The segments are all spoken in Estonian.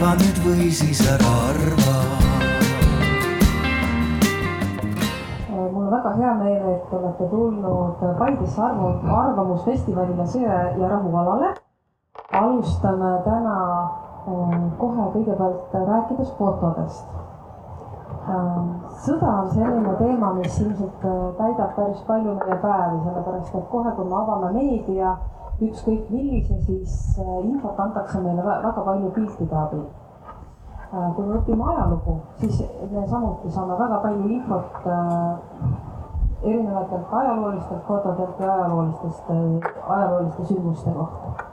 arva nüüd või siis ära arva. mul on väga hea meel, et olete tulnud Paidesse arvu, arvamusfestivalile Söe ja rahu alale. alustame täna äh, kohe kõigepealt rääkides fotodest. Äh, sõda on selline teema, mis ilmselt äh, täidab päris palju meie päevi, sellepärast et kohe, kui me avame meedia, ükskõik millise, siis infot antakse meile väga palju piltide abil kui me õpime ajalugu, siis me samuti saame väga palju infot erinevatelt ajaloolistelt fotodelt ja ajaloolistest, ajalooliste sündmuste kohta.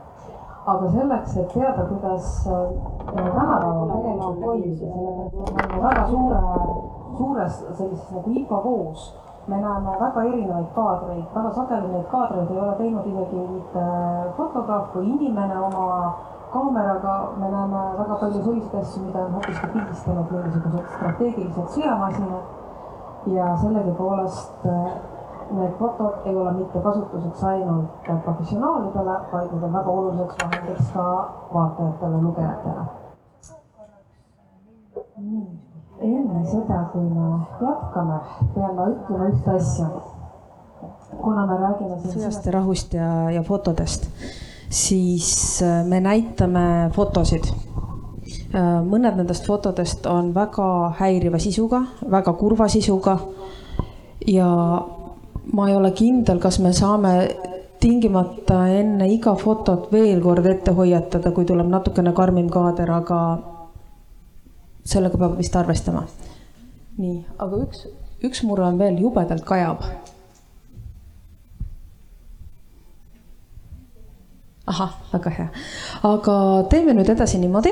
aga selleks, et teada, kuidas tänapäeval tegelikult toimus ja sellepärast, et me oleme väga suure, suures sellises nagu infovoos me näeme väga erinevaid kaadreid, väga sageli neid kaadreid ei ole teinud isegi mitte fotograaf või inimene oma kaameraga, me näeme väga palju selliseid asju, mida on hoopiski pildistanud mingisugused strateegilised sõjamasinad. ja sellegipoolest need fotod ei ole mitte kasutuseks ainult professionaalidele, vaid need on väga oluliseks vahendiks ka vaatajatele, lugejatele. nii enne seda, kui me jätkame, pean ma ütlema ühte asja. kuna me räägime siin sõjast ja rahust ja, ja fotodest, siis äh, me näitame fotosid. Äh, mõned nendest fotodest on väga häiriva sisuga, väga kurva sisuga. ja ma ei ole kindel, kas me saame tingimata enne iga fotot veel kord ette hoiatada, kui tuleb natukene karmim kaader, aga sellega peab vist arvestama. nii, aga üks, üks mure on veel, jubedalt kajab. ahah, väga hea, aga teeme nüüd edasi niimoodi.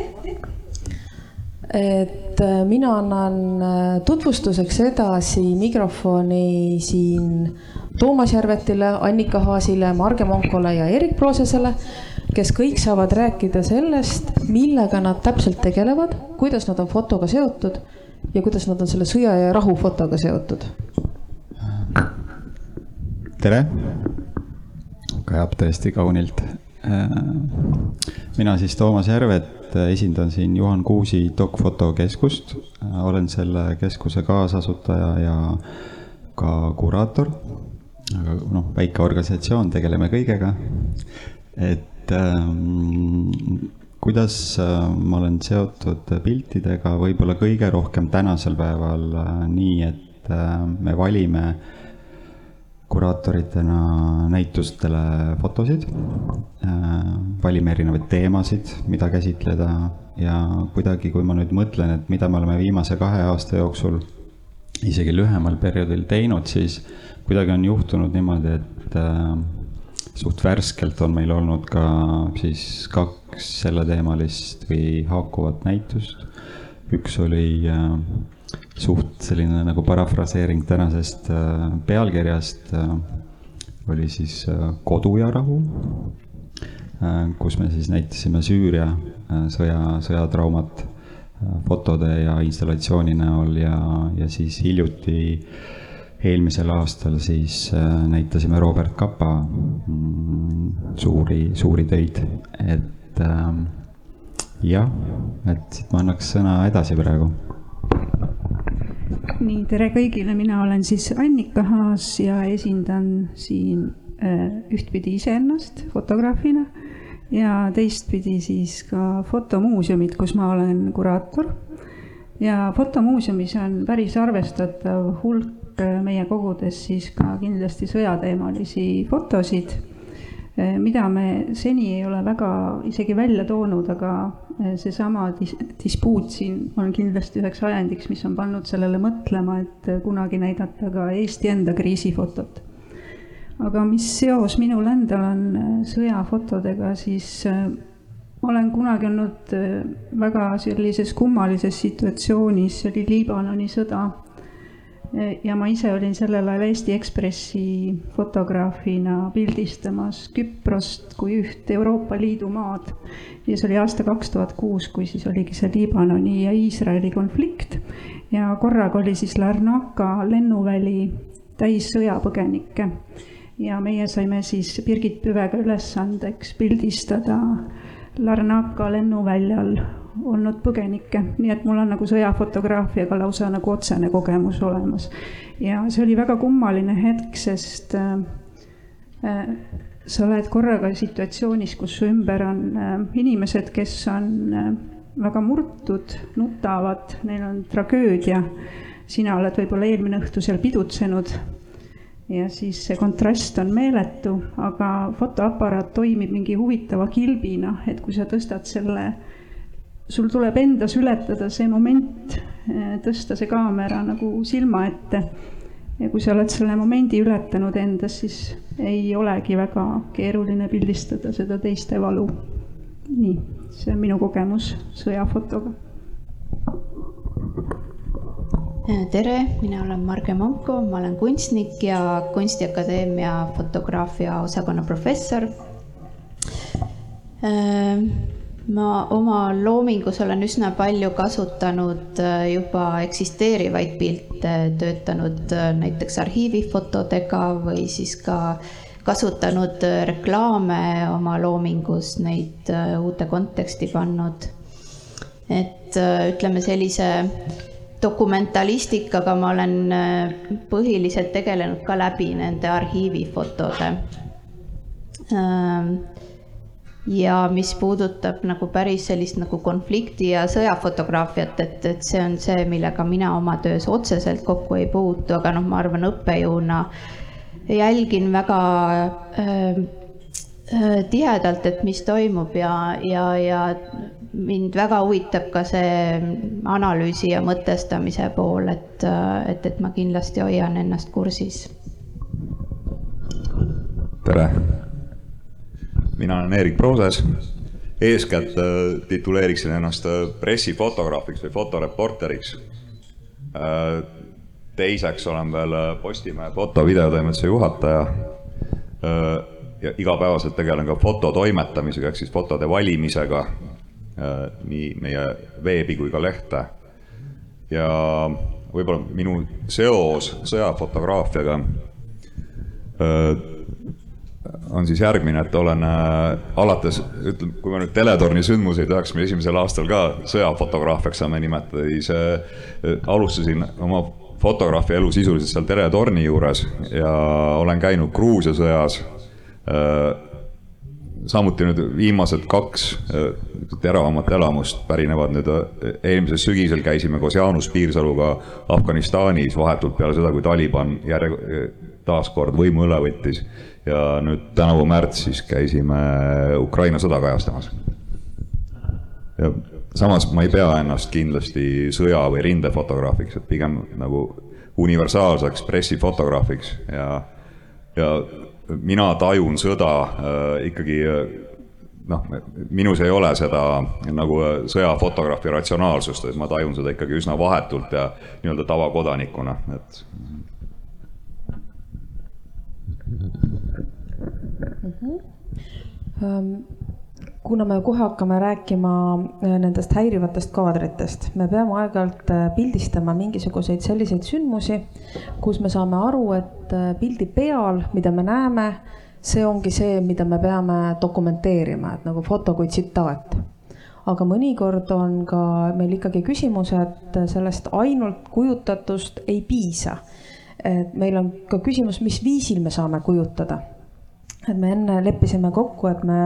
et äh, mina annan äh, tutvustuseks edasi mikrofoni siin Toomas Järvetile, Annika Haasile, Marge Monkole ja Erik Proosesele kes kõik saavad rääkida sellest, millega nad täpselt tegelevad, kuidas nad on fotoga seotud ja kuidas nad on selle sõja ja rahu fotoga seotud. tere, kajab tõesti kaunilt. mina siis Toomas Järvet, esindan siin Juhan Kuusi Dokfotokeskust. olen selle keskuse kaasasutaja ja ka kuraator. aga noh, väike organisatsioon, tegeleme kõigega. et et ähm, kuidas äh, ma olen seotud piltidega võib-olla kõige rohkem tänasel päeval äh, nii, et äh, me valime kuraatoritena näitustele fotosid valime erinevaid teemasid, mida käsitleda ja kuidagi, kui ma nüüd mõtlen, et mida me oleme viimase kahe aasta jooksul isegi lühemal perioodil teinud, siis kuidagi on juhtunud niimoodi, et suht värskelt on meil olnud ka siis kaks selleteemalist või haakuvat näitust. üks oli äh, suht selline nagu parafraseering tänasest äh, pealkirjast äh,, oli siis Kodu ja rahu kus me siis näitasime Süüria sõja, sõjatraumat fotode ja installatsiooni näol ja, ja siis hiljuti äh, eelmisel aastal siis äh, näitasime Robert Kapa mm, suuri, suuri töid, et ähm, jah, et siit ma annaks sõna edasi praegu. nii, tere kõigile, mina olen siis Annika Haas ja esindan siin äh, ühtpidi iseennast fotograafina ja teistpidi siis ka fotomuuseumit, kus ma olen kuraator. ja fotomuuseumis on päris arvestatav hulk meie kogudes siis ka kindlasti sõjateemalisi fotosid, äh, mida me seni ei ole väga isegi välja toonud, aga äh, seesama dis-, dispuut siin on kindlasti üheks ajendiks, mis on pannud sellele mõtlema, et kunagi näidata ka Eesti enda kriisifotot. aga mis seos minul endal on sõjafotodega, siis ma olen kunagi olnud väga sellises kummalises situatsioonis, see oli Liibanoni sõda ja ma ise olin sellel ajal Eesti Ekspressi fotograafina pildistamas Küprost kui üht Euroopa Liidu maad. ja see oli aasta kaks tuhat kuus, kui siis oligi see Liibanoni ja Iisraeli konflikt. ja korraga oli siis Larnaca lennuväli täis sõjapõgenikke. ja meie saime siis Birgit Püvega ülesandeks pildistada Larnaca lennuväljal olnud põgenikke, nii et mul on nagu sõjafotograafiaga lausa nagu otsene kogemus olemas. ja see oli väga kummaline hetk, sest äh, äh, sa oled korraga situatsioonis, kus su ümber on äh, inimesed, kes on äh, väga murtud, nutavad, neil on tragöödia. sina oled võib-olla eelmine õhtu seal pidutsenud ja siis see kontrast on meeletu, aga fotoaparaat toimib mingi huvitava kilbina, et kui sa tõstad selle, sul tuleb endas ületada see moment, tõsta see kaamera nagu silma ette. ja kui sa oled selle momendi ületanud endas, siis ei olegi väga keeruline pildistada seda teiste valu. nii, see on minu kogemus sõjafotoga tere, mina olen Marge Manko, ma olen kunstnik ja Kunstiakadeemia fotograafia osakonna professor. Ehm, ma oma loomingus olen üsna palju kasutanud äh, juba eksisteerivaid pilte, töötanud äh, näiteks arhiivifotodega või siis ka kasutanud äh, reklaame oma loomingus, neid uude konteksti pannud. et ütleme sellise dokumentalistikaga ma olen põhiliselt tegelenud ka läbi nende arhiivifotode. Ähm, ja mis puudutab nagu päris sellist nagu konflikti ja sõjafotograafiat, et, et see on see, millega mina oma töös otseselt kokku ei puutu, aga noh, ma arvan õppejõuna jälgin väga äh, äh, tihedalt, et mis toimub ja, ja, ja mind väga huvitab ka see analüüsi ja mõtestamise pool, et, et, et ma kindlasti hoian ennast kursis. tere, mina olen Eerik Prooses. eeskätt äh, tituleeriksin ennast äh, pressifotograafiks või fotoreporteriks. Äh, teiseks olen veel Postimehe foto-videotoimetuse juhataja ja igapäevaselt tegelen ka fototoimetamisega ehk siis fotode valimisega nii meie veebi kui ka lehte. ja võib-olla minu seos sõjafotograafiaga on siis järgmine, et olen äh, alates, ütleme, kui me nüüd teletorni sündmuseid üheksakümne esimesel aastal ka sõjafotograafiaks saame nimetada, siis alustasin oma fotograafi elu sisuliselt seal teletorni juures ja olen käinud Gruusia sõjas samuti nüüd viimased kaks äh, teravamat elamust pärinevad nüüd, äh, eelmisel sügisel käisime koos Jaanus Piirsaluga Afganistanis vahetult peale seda, kui Taliban järje, taaskord võimu üle võttis. Ja nüüd tänavu märtsis käisime Ukraina sõda kajastamas. ja samas ma ei pea ennast kindlasti sõja- või rindefotograafiks, et pigem nagu universaalseks pressifotograafiks ja, ja mina tajun sõda äh, ikkagi äh, noh, minus ei ole seda nagu äh, sõjafotograafi ratsionaalsust, et ma tajun seda ikkagi üsna vahetult ja nii-öelda tavakodanikuna, et. Mm -hmm. kuna me kohe hakkame rääkima äh, nendest häirivatest kaadritest, me peame aeg-ajalt äh, pildistama mingisuguseid selliseid sündmusi, kus me saame aru, et äh, pildi peal, mida me näeme, see ongi see, mida me peame dokumenteerima, et nagu foto kui tsitaat. aga mõnikord on ka meil ikkagi küsimus, et sellest ainult kujutatust ei piisa. Et meil on ka küsimus, mis viisil me saame kujutada. et me enne leppisime kokku, et me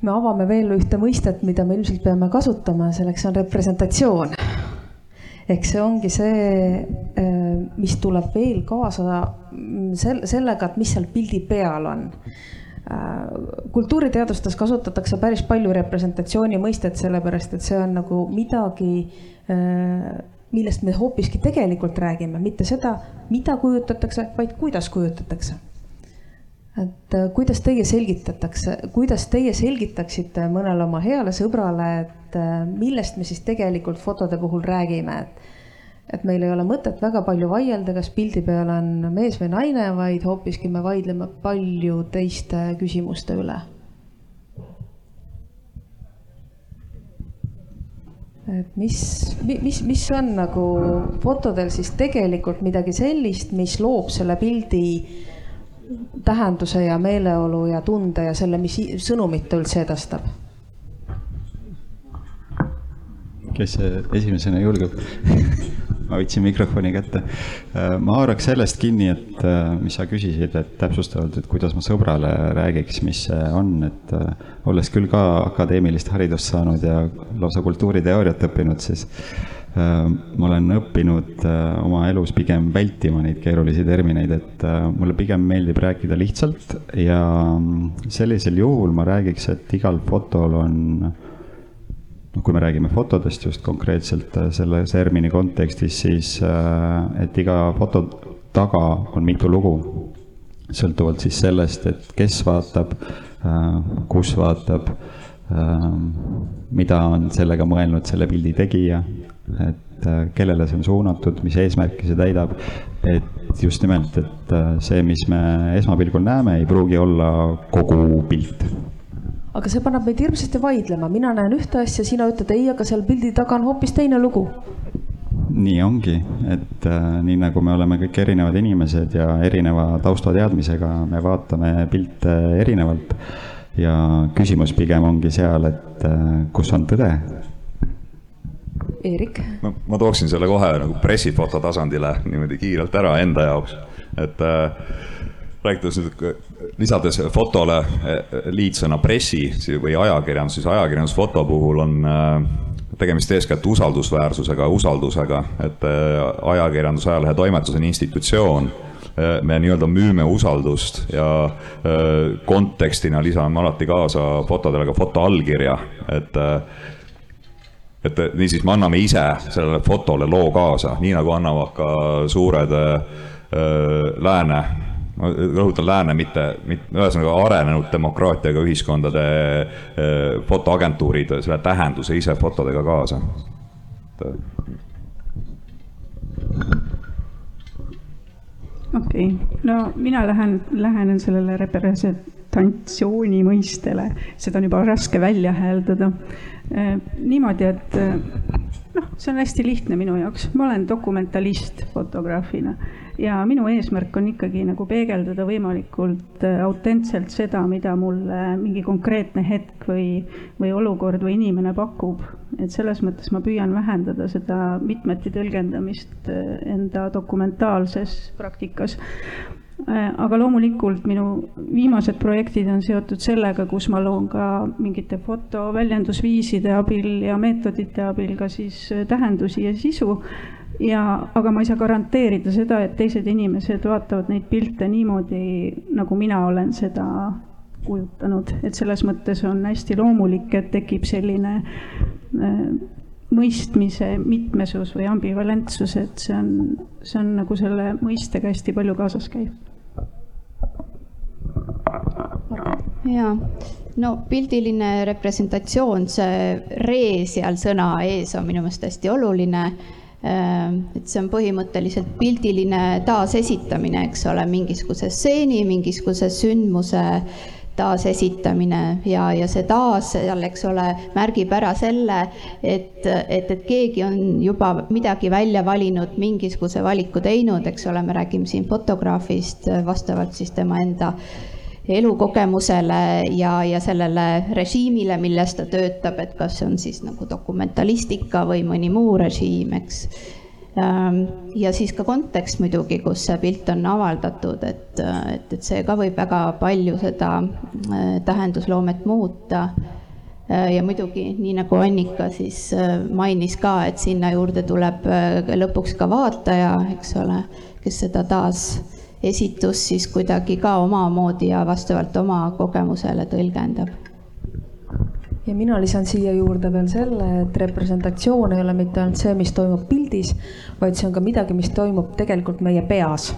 me avame veel ühte mõistet, mida me ilmselt peame kasutama, selleks on representatsioon. ehk see ongi see, äh, mis tuleb veel kaasa sel-, sellega, et mis seal pildi peal on. Äh, kultuuriteadustes kasutatakse päris palju representatsiooni mõistet, sellepärast et see on nagu midagi, äh, millest me hoopiski tegelikult räägime, mitte seda, mida kujutatakse, vaid kuidas kujutatakse et äh, kuidas teie selgitatakse, kuidas teie selgitaksite mõnele oma heale sõbrale, et äh, millest me siis tegelikult fotode puhul räägime, et et meil ei ole mõtet väga palju vaielda, kas pildi peal on mees või naine, vaid hoopiski me vaidleme palju teiste küsimuste üle. Et mis, mis, mis on nagu fotodel siis tegelikult midagi sellist, mis loob selle pildi tähenduse ja meeleolu ja tunde ja selle, mis sõnumit ta üldse edastab? kes esimesena julgeb ma võtsin mikrofoni kätte. ma haaraks sellest kinni, et mis sa küsisid, et täpsustavalt, et kuidas ma sõbrale räägiks, mis see on, et olles küll ka akadeemilist haridust saanud ja lausa kultuuriteooriat õppinud, siis ma olen õppinud oma elus pigem vältima neid keerulisi termineid, et mulle pigem meeldib rääkida lihtsalt ja sellisel juhul ma räägiks, et igal fotol on noh, kui me räägime fotodest just konkreetselt selle termini kontekstis, siis et iga foto taga on mitu lugu. sõltuvalt siis sellest, et kes vaatab, kus vaatab, mida on sellega mõelnud selle pildi tegija et äh, kellele see on suunatud, mis eesmärki see täidab. et just nimelt, et äh, see, mis me esmapilgul näeme, ei pruugi olla kogu pilt. Aga see paneb meid hirmsasti vaidlema, mina näen ühte asja, sina ütled ei, aga seal pildi taga on hoopis teine lugu. nii ongi, et äh, nii nagu me oleme kõik erinevad inimesed ja erineva taustateadmisega, me vaatame pilte erinevalt. ja küsimus pigem ongi seal, et äh, kus on tõde Eerik? ma, ma tooksin selle kohe nagu pressifoto tasandile niimoodi kiirelt ära enda jaoks, et äh, rääkides nüüd, lisades fotole äh, liitsõna pressi või ajakirjandus, siis ajakirjandusfoto puhul on äh, tegemist eeskätt usaldusväärsusega, usaldusega, et ajakirjandus, ajalehe toimetus on institutsioon. Me nii-öelda müüme usaldust ja kontekstina lisame alati kaasa fotodele ka foto allkirja, et et niisiis me anname ise sellele fotole loo kaasa, nii nagu annavad ka suured äh, lääne, ma rõhutan lääne, mitte, mitte, ühesõnaga arenenud demokraatiaga ühiskondade äh, fotoagentuurid selle tähenduse ise fotodega kaasa. okei okay., no mina lähen, lähenen sellele representatsiooni mõistele, seda on juba raske välja hääldada Äh, niimoodi, et äh, noh, see on hästi lihtne minu jaoks, ma olen dokumentalist fotograafina ja minu eesmärk on ikkagi nagu peegeldada võimalikult äh, autentselt seda, mida mulle mingi konkreetne hetk või, või olukord või inimene pakub. et selles mõttes ma püüan vähendada seda mitmeti tõlgendamist enda dokumentaalses praktikas Äh, aga loomulikult minu viimased projektid on seotud sellega, kus ma loon ka mingite fotoväljendusviiside abil ja meetodite abil ka siis äh, tähendusi ja sisu. Ja, aga ma ei saa garanteerida seda, et teised inimesed vaatavad neid pilte niimoodi, nagu mina olen seda kujutanud, et selles mõttes on hästi loomulik, et tekib selline äh, mõistmise mitmesus või ambivalentsus, et see on, see on nagu selle mõistega hästi palju kaasas käib. Jaa, no pildiline representatsioon, see ree seal sõna ees on minu meelest hästi oluline. Ehm, et see on põhimõtteliselt pildiline taasesitamine, eks ole, mingisuguse stseeni, mingisuguse sündmuse taasesitamine ja, ja see taas seal, eks ole, märgib ära selle, et, et, et keegi on juba midagi välja valinud, mingisuguse valiku teinud, eks ole, me räägime siin fotograafist vastavalt siis tema enda elukogemusele ja, ja sellele režiimile, milles ta töötab, et kas see on siis nagu dokumentalistika või mõni muu režiim, eks. Ähm, ja siis ka kontekst muidugi, kus see pilt on avaldatud, et, et, et see ka võib väga palju seda äh, tähendusloomet muuta äh, ja muidugi, nii nagu Annika siis äh, mainis ka, et sinna juurde tuleb lõpuks ka vaataja, eks ole, kes seda taas esitus siis kuidagi ka omamoodi ja vastavalt oma kogemusele tõlgendab. ja mina lisan siia juurde veel selle, et representatsioon ei ole mitte ainult see, mis toimub pildis, vaid see on ka midagi, mis toimub tegelikult meie peas.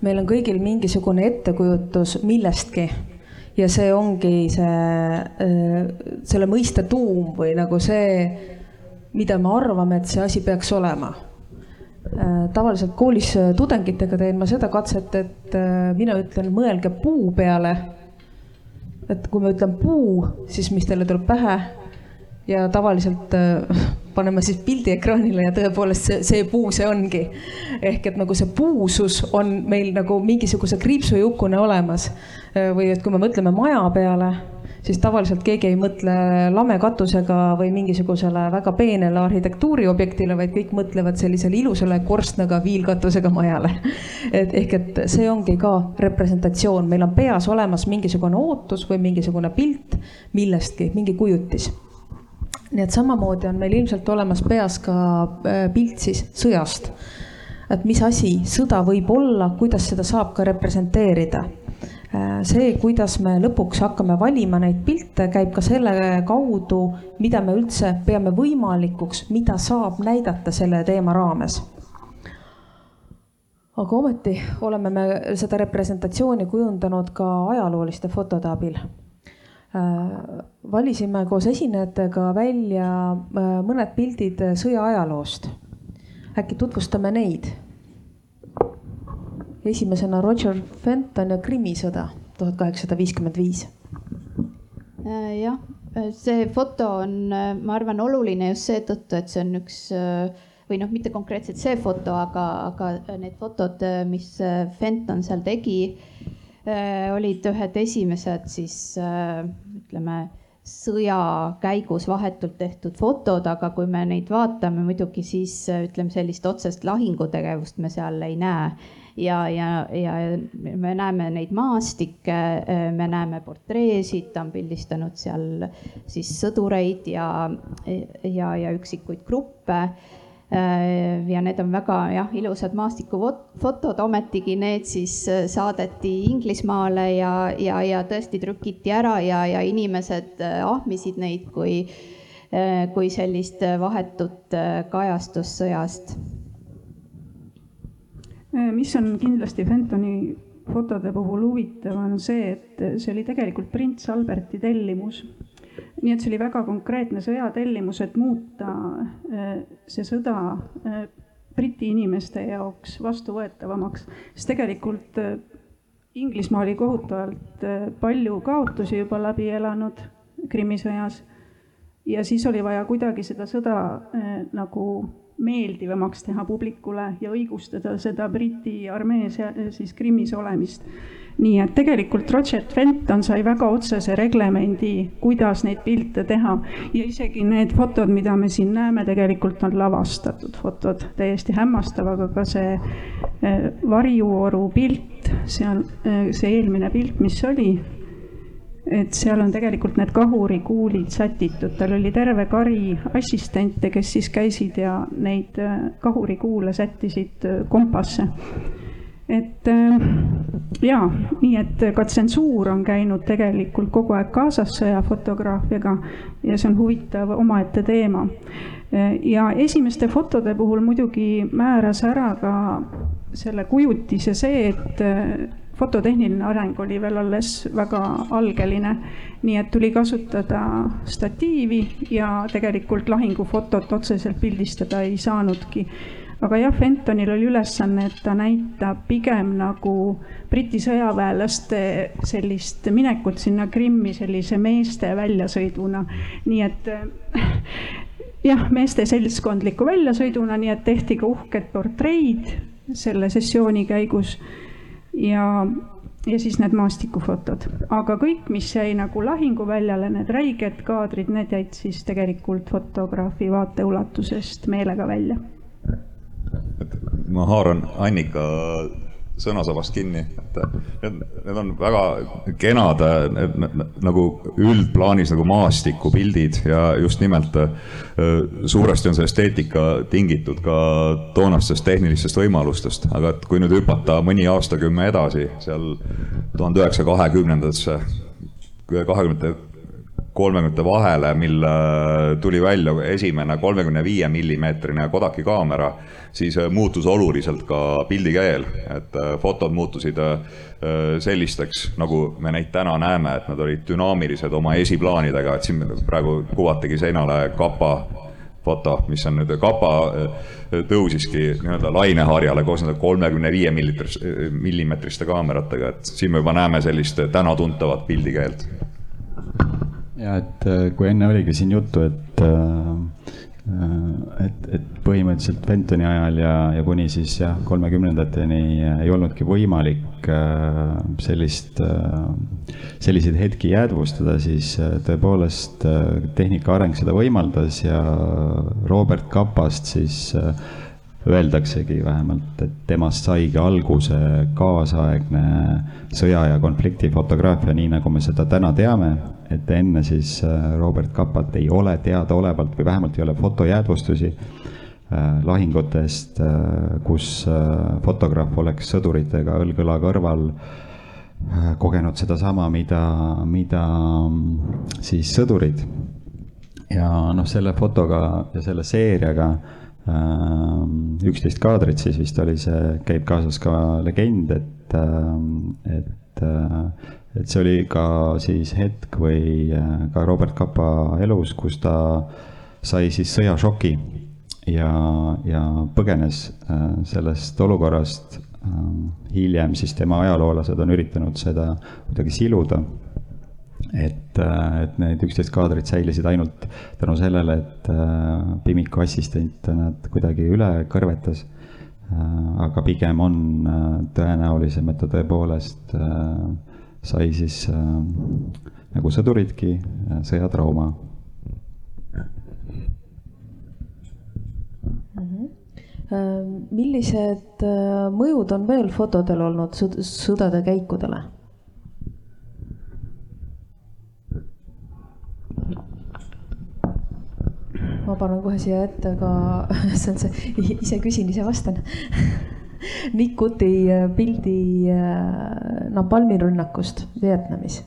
meil on kõigil mingisugune ettekujutus millestki ja see ongi see, selle mõiste tuum või nagu see, mida me arvame, et see asi peaks olema Äh, tavaliselt koolis äh, tudengitega teen ma seda katset, et äh, mina ütlen, mõelge puu peale. et kui ma ütlen puu, siis mis teile tuleb pähe? ja tavaliselt paneme siis pildi ekraanile ja tõepoolest see, see puu see ongi. ehk et nagu see puusus on meil nagu mingisuguse kriipsujukune olemas. või et kui me mõtleme maja peale siis tavaliselt keegi ei mõtle lame katusega või mingisugusele väga peenele arhitektuuriobjektile, vaid kõik mõtlevad sellisele ilusale korstnaga viilkatusega majale. et ehk, et see ongi ka representatsioon, meil on peas olemas mingisugune ootus või mingisugune pilt millestki, mingi kujutis nii et samamoodi on meil ilmselt olemas peas ka äh, pilt siis sõjast. et mis asi sõda võib olla, kuidas seda saab ka representeerida. See, kuidas me lõpuks hakkame valima neid pilte, käib ka selle kaudu, mida me üldse peame võimalikuks, mida saab näidata selle teema raames aga ometi oleme me seda representatsiooni kujundanud ka ajalooliste fotode abil Äh, valisime koos esinejatega välja äh, mõned pildid sõja ajaloost. äkki tutvustame neid? Esimesena Roger Fenton ja Krimmi sõda tuhat kaheksasada viiskümmend viis. Äh, jah, see foto on, ma arvan, oluline just seetõttu, et see on üks või noh, mitte konkreetselt see foto, aga, aga need fotod, mis Fenton seal tegi Äh, olid ühed esimesed siis äh, ütleme sõja käigus vahetult tehtud fotod, aga kui me neid vaatame muidugi, siis äh, ütleme, sellist otsest lahingutegevust me seal ei näe. Ja, ja, ja me näeme neid maastikke, me näeme portreesid, ta on pildistanud seal siis sõdureid ja, ja, ja üksikuid gruppe Äh, ja need on väga jah, ilusad maastikufotod, ometigi need siis äh, saadeti Inglismaale ja, ja, ja tõesti trükiti ära ja, ja inimesed äh, ahmisid neid kui, kui sellist vahetut kajastust sõjast. Mis on kindlasti Fentoni fotode puhul huvitav, on see, et see oli tegelikult prints Alberti tellimus nii et see oli väga konkreetne sõjatellimus, et muuta äh, see sõda äh, Briti inimeste jaoks vastuvõetavamaks, sest tegelikult äh, Inglismaa oli kohutavalt palju kaotusi juba läbi elanud Krimmi sõjas. ja siis oli vaja kuidagi seda sõda nagu meeldivamaks teha publikule ja õigustada seda Briti armee siis Krimmis olemist. Nii et tegelikult Roger Fenton sai väga otsese reglemendi, kuidas neid pilte teha. Ja isegi need fotod, mida me siin näeme, tegelikult on lavastatud fotod, täiesti hämmastav, aga ka see eh, varjuoru pilt, seal eh, see eelmine pilt, mis oli, et seal on tegelikult need kahurikuulid sätitud, tal oli terve kari assistente, kes siis käisid ja neid eh, kahurikuule sättisid kompasse et äh, jaa, nii et ka tsensuur on käinud tegelikult kogu aeg kaasas sõjafotograafiaga ja see on huvitav omaette teema. Äh, ja esimeste fotode puhul muidugi määras ära ka selle kujutise see, et äh, fototehniline areng oli veel alles väga algeline, nii et tuli kasutada statiivi ja tegelikult lahingufotot otseselt pildistada ei saanudki aga jah, Fentonil oli ülesanne, et ta näitab pigem nagu Briti sõjaväelaste sellist minekut sinna Krimmi sellise meeste väljasõiduna. nii et jah, meeste seltskondliku väljasõiduna, nii et tehti ka uhked portreid selle sessiooni käigus ja ja siis need maastikufotod, aga kõik, mis jäi nagu lahinguväljale, need räiged kaadrid, need jäid siis tegelikult fotograafi vaateulatusest meelega välja. Et ma haaran Annika sõnasabast kinni, et need, need on väga kenad nagu üldplaanis nagu maastikupildid ja just nimelt äh, suuresti on see esteetika tingitud ka toonastest tehnilistest võimalustest, aga et kui nüüd hüpata mõni aastakümme edasi seal tuhande üheksasaja kahekümnendatesse, kahekümnendate kolmekümnendate vahele, mil tuli välja esimene kolmekümne viie millimeetrine Kodaki kaamera, siis äh, muutus oluliselt ka pildikeel, et äh, fotod muutusid äh, sellisteks, nagu me neid täna näeme, et nad olid dünaamilised oma esiplaanidega, et siin praegu kuvatigi seinale kapa foto, mis on nüüd kapa tõusiski nii-öelda laineharjale koos nende kolmekümne viie millimeetriste kaameratega, et siin me juba näeme sellist täna tuntavat pildikeelt ja et äh, kui enne oligi siin juttu, et äh, et, et põhimõtteliselt Bentoni ajal ja, ja kuni siis jah, kolmekümnendateni ei olnudki võimalik äh, sellist, äh, selliseid hetki jäädvustada, siis äh, tõepoolest tehnika areng seda võimaldas ja Robert Kapast siis öeldaksegi vähemalt, et temast saigi alguse kaasaegne sõja ja konflikti fotograafia, nii nagu me seda täna teame et enne siis äh, Robert Kapat ei ole teadaolevalt või vähemalt ei ole fotojäädvustusi äh, lahingutest, äh, kus fotograaf oleks sõduritega õlg õla kõrval kogenud sedasama, mida, mida mm, siis sõdurid. ja noh, selle fotoga ja selle seeriaga üksteist kaadrit siis vist oli see, käib kaasas ka legend, et, et et see oli ka siis hetk või äh, ka Robert Kapa elus, kus ta sai siis sõjašoki ja, ja põgenes äh, sellest olukorrast. Äh, hiljem siis tema ajaloolased on üritanud seda kuidagi siluda. Et, et need üksteist kaadrit säilisid ainult tänu sellele, et Pimiku assistent nad kuidagi üle kõrvetas aga pigem on tõenäolisem, et ta tõepoolest äh, sai siis äh, nagu sõduridki äh, sõjatrauma mhm. äh, millised äh, mõjud on veel fotodel olnud sõdade käikudele? Ma panen kohe siia ette ka, see on see, ise küsin, ise vastan Nick Kuti äh, pildi äh, napalmi rünnakust Vietnamis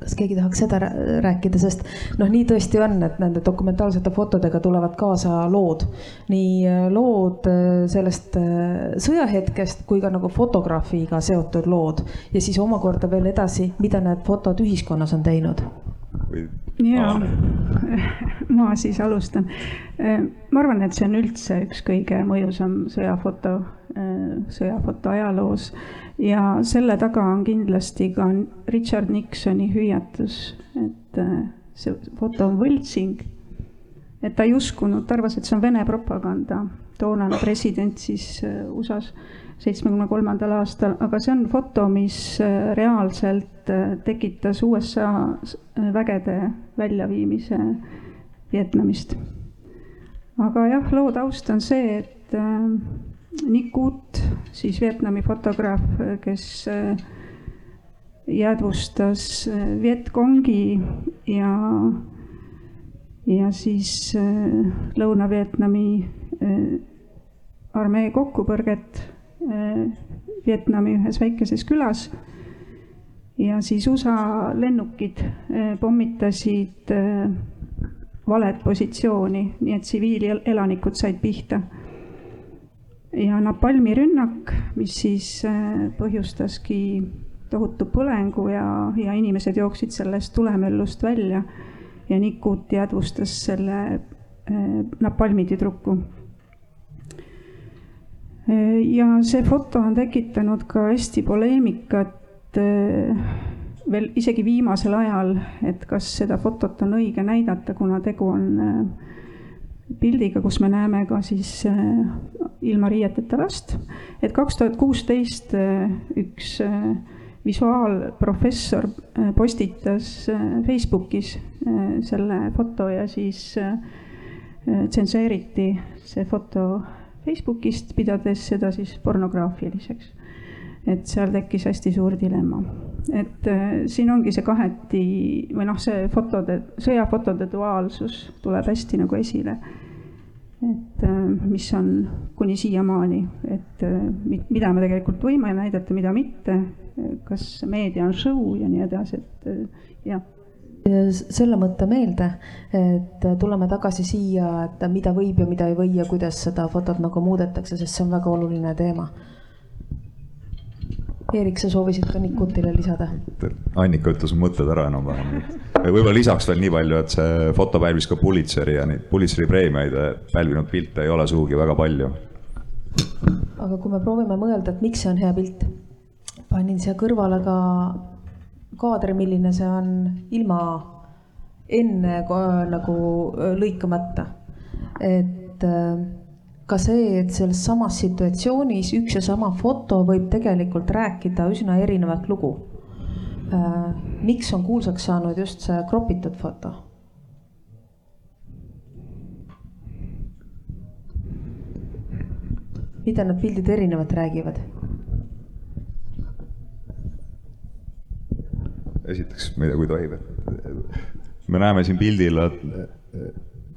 kas keegi tahaks seda rääkida, sest noh, nii tõesti on, et nende dokumentaalsete fotodega tulevad kaasa lood. nii äh, lood sellest sõjahetkest kui ka nagu fotograafiga seotud lood ja siis omakorda veel edasi, mida need fotod ühiskonnas on teinud. Ja ma siis alustan. ma arvan, et see on üldse üks kõige mõjusam sõjafoto Äh, sõjafoto ajaloos ja selle taga on kindlasti ka Richard Nixoni hüüatus, et äh, see foto on võltsing. et ta ei uskunud, ta arvas, et see on Vene propaganda. toonane president siis äh, USA-s seitsmekümne kolmandal aastal, aga see on foto, mis reaalselt tekitas USA vägede väljaviimise Vietnamist. aga jah, loo taust on see, et Nick Ut, siis Vietnami fotograaf, kes äh, jäädvustas äh, Vietcongi ja, ja siis äh, Lõuna-Vietnami armee kokkupõrget Vietnami ühes väikeses külas. ja siis USA lennukid pommitasid valet positsiooni, nii et tsiviilelanikud said pihta ja napalmi rünnak, mis siis äh, põhjustaski tohutu põlengu ja, ja inimesed jooksid sellest tulemellust välja ja Nikut jäädvustas selle äh, napalmi tüdruku. Äh, ja see foto on tekitanud ka hästi poleemikat veel isegi viimasel ajal, et kas seda fotot on õige näidata, kuna tegu on pildiga, kus me näeme ka siis ilma riieteta last. et kaks tuhat kuusteist üks visuaalprofessor postitas Facebookis selle foto ja siis tsenseeriti see foto Facebookist, pidades seda siis pornograafiliseks. et seal tekkis hästi suur dilemma. et siin ongi see kaheti või noh, see fotode, sõjafotode duaalsus tuleb hästi nagu esile et äh, mis on kuni siiamaani, et äh, mida me tegelikult võime näidata, mida mitte, kas meedia on show ja nii edasi, et äh, jah selle mõtte meelde, et tuleme tagasi siia, et mida võib ja mida ei või ja kuidas seda fotot nagu muudetakse, sest see on väga oluline teema. Eerik, sa soovisid ka Nikutile lisada? Annika ütles mõtted ära enam-vähem võib-olla lisaks veel nii palju, et see foto pälvis ka Pulitzeri ja neid Pulitzeri preemiaid pälvinud pilte ei ole sugugi väga palju. aga kui me proovime mõelda, et miks see on hea pilt, panin siia kõrvale ka kaadri, milline see on ilma enne nagu lõikamata. et äh, ka see, et selles samas situatsioonis üks ja sama foto võib tegelikult rääkida üsna erinevat lugu. miks on kuulsaks saanud just see kropitud foto? mida need pildid erinevat räägivad? Esiteks, tea, kui tohib, et me näeme siin pildil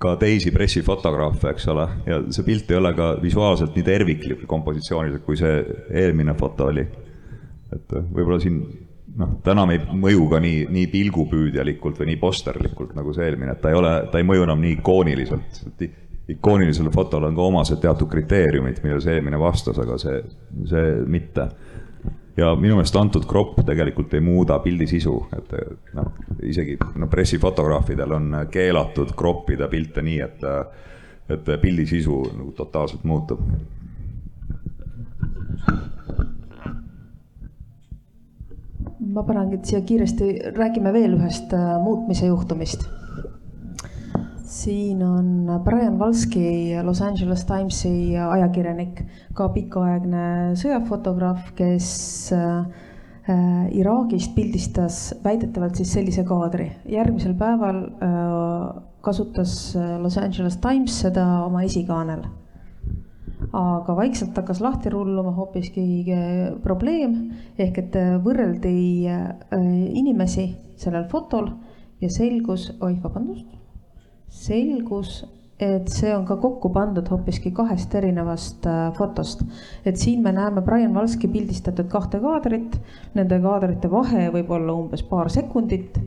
ka teisi pressifotograafe, eks ole, ja see pilt ei ole ka visuaalselt nii terviklik kompositsiooniliselt, kui see eelmine foto oli. et võib-olla siin noh, täna me ei mõju ka nii, nii pilgupüüdjalikult või nii posterlikult nagu see eelmine, et ta ei ole, ta ei mõju enam nii ikooniliselt. ikoonilisele fotole on ka omased teatud kriteeriumid, millele see eelmine vastas, aga see, see mitte ja minu meelest antud kropp tegelikult ei muuda pildi sisu, et noh, isegi no pressifotograafidel on keelatud kroppida pilte nii, et, et pildi sisu nagu totaalselt muutub. ma panengi siia kiiresti, räägime veel ühest äh, muutmise juhtumist siin on Brian Valski, Los Angeles Timesi ajakirjanik, ka pikaaegne sõjafotograaf, kes äh, Iraagist pildistas väidetavalt siis sellise kaadri. järgmisel päeval äh, kasutas äh, Los Angeles Times seda oma esikaanel. aga vaikselt hakkas lahti rulluma hoopiski probleem ehk et võrreldi inimesi sellel fotol ja selgus, oih, vabandust selgus, et see on ka kokku pandud hoopiski kahest erinevast äh, fotost. et siin me näeme Brian Valski pildistatud kahte kaadrit, nende kaadrite vahe võib olla umbes paar sekundit.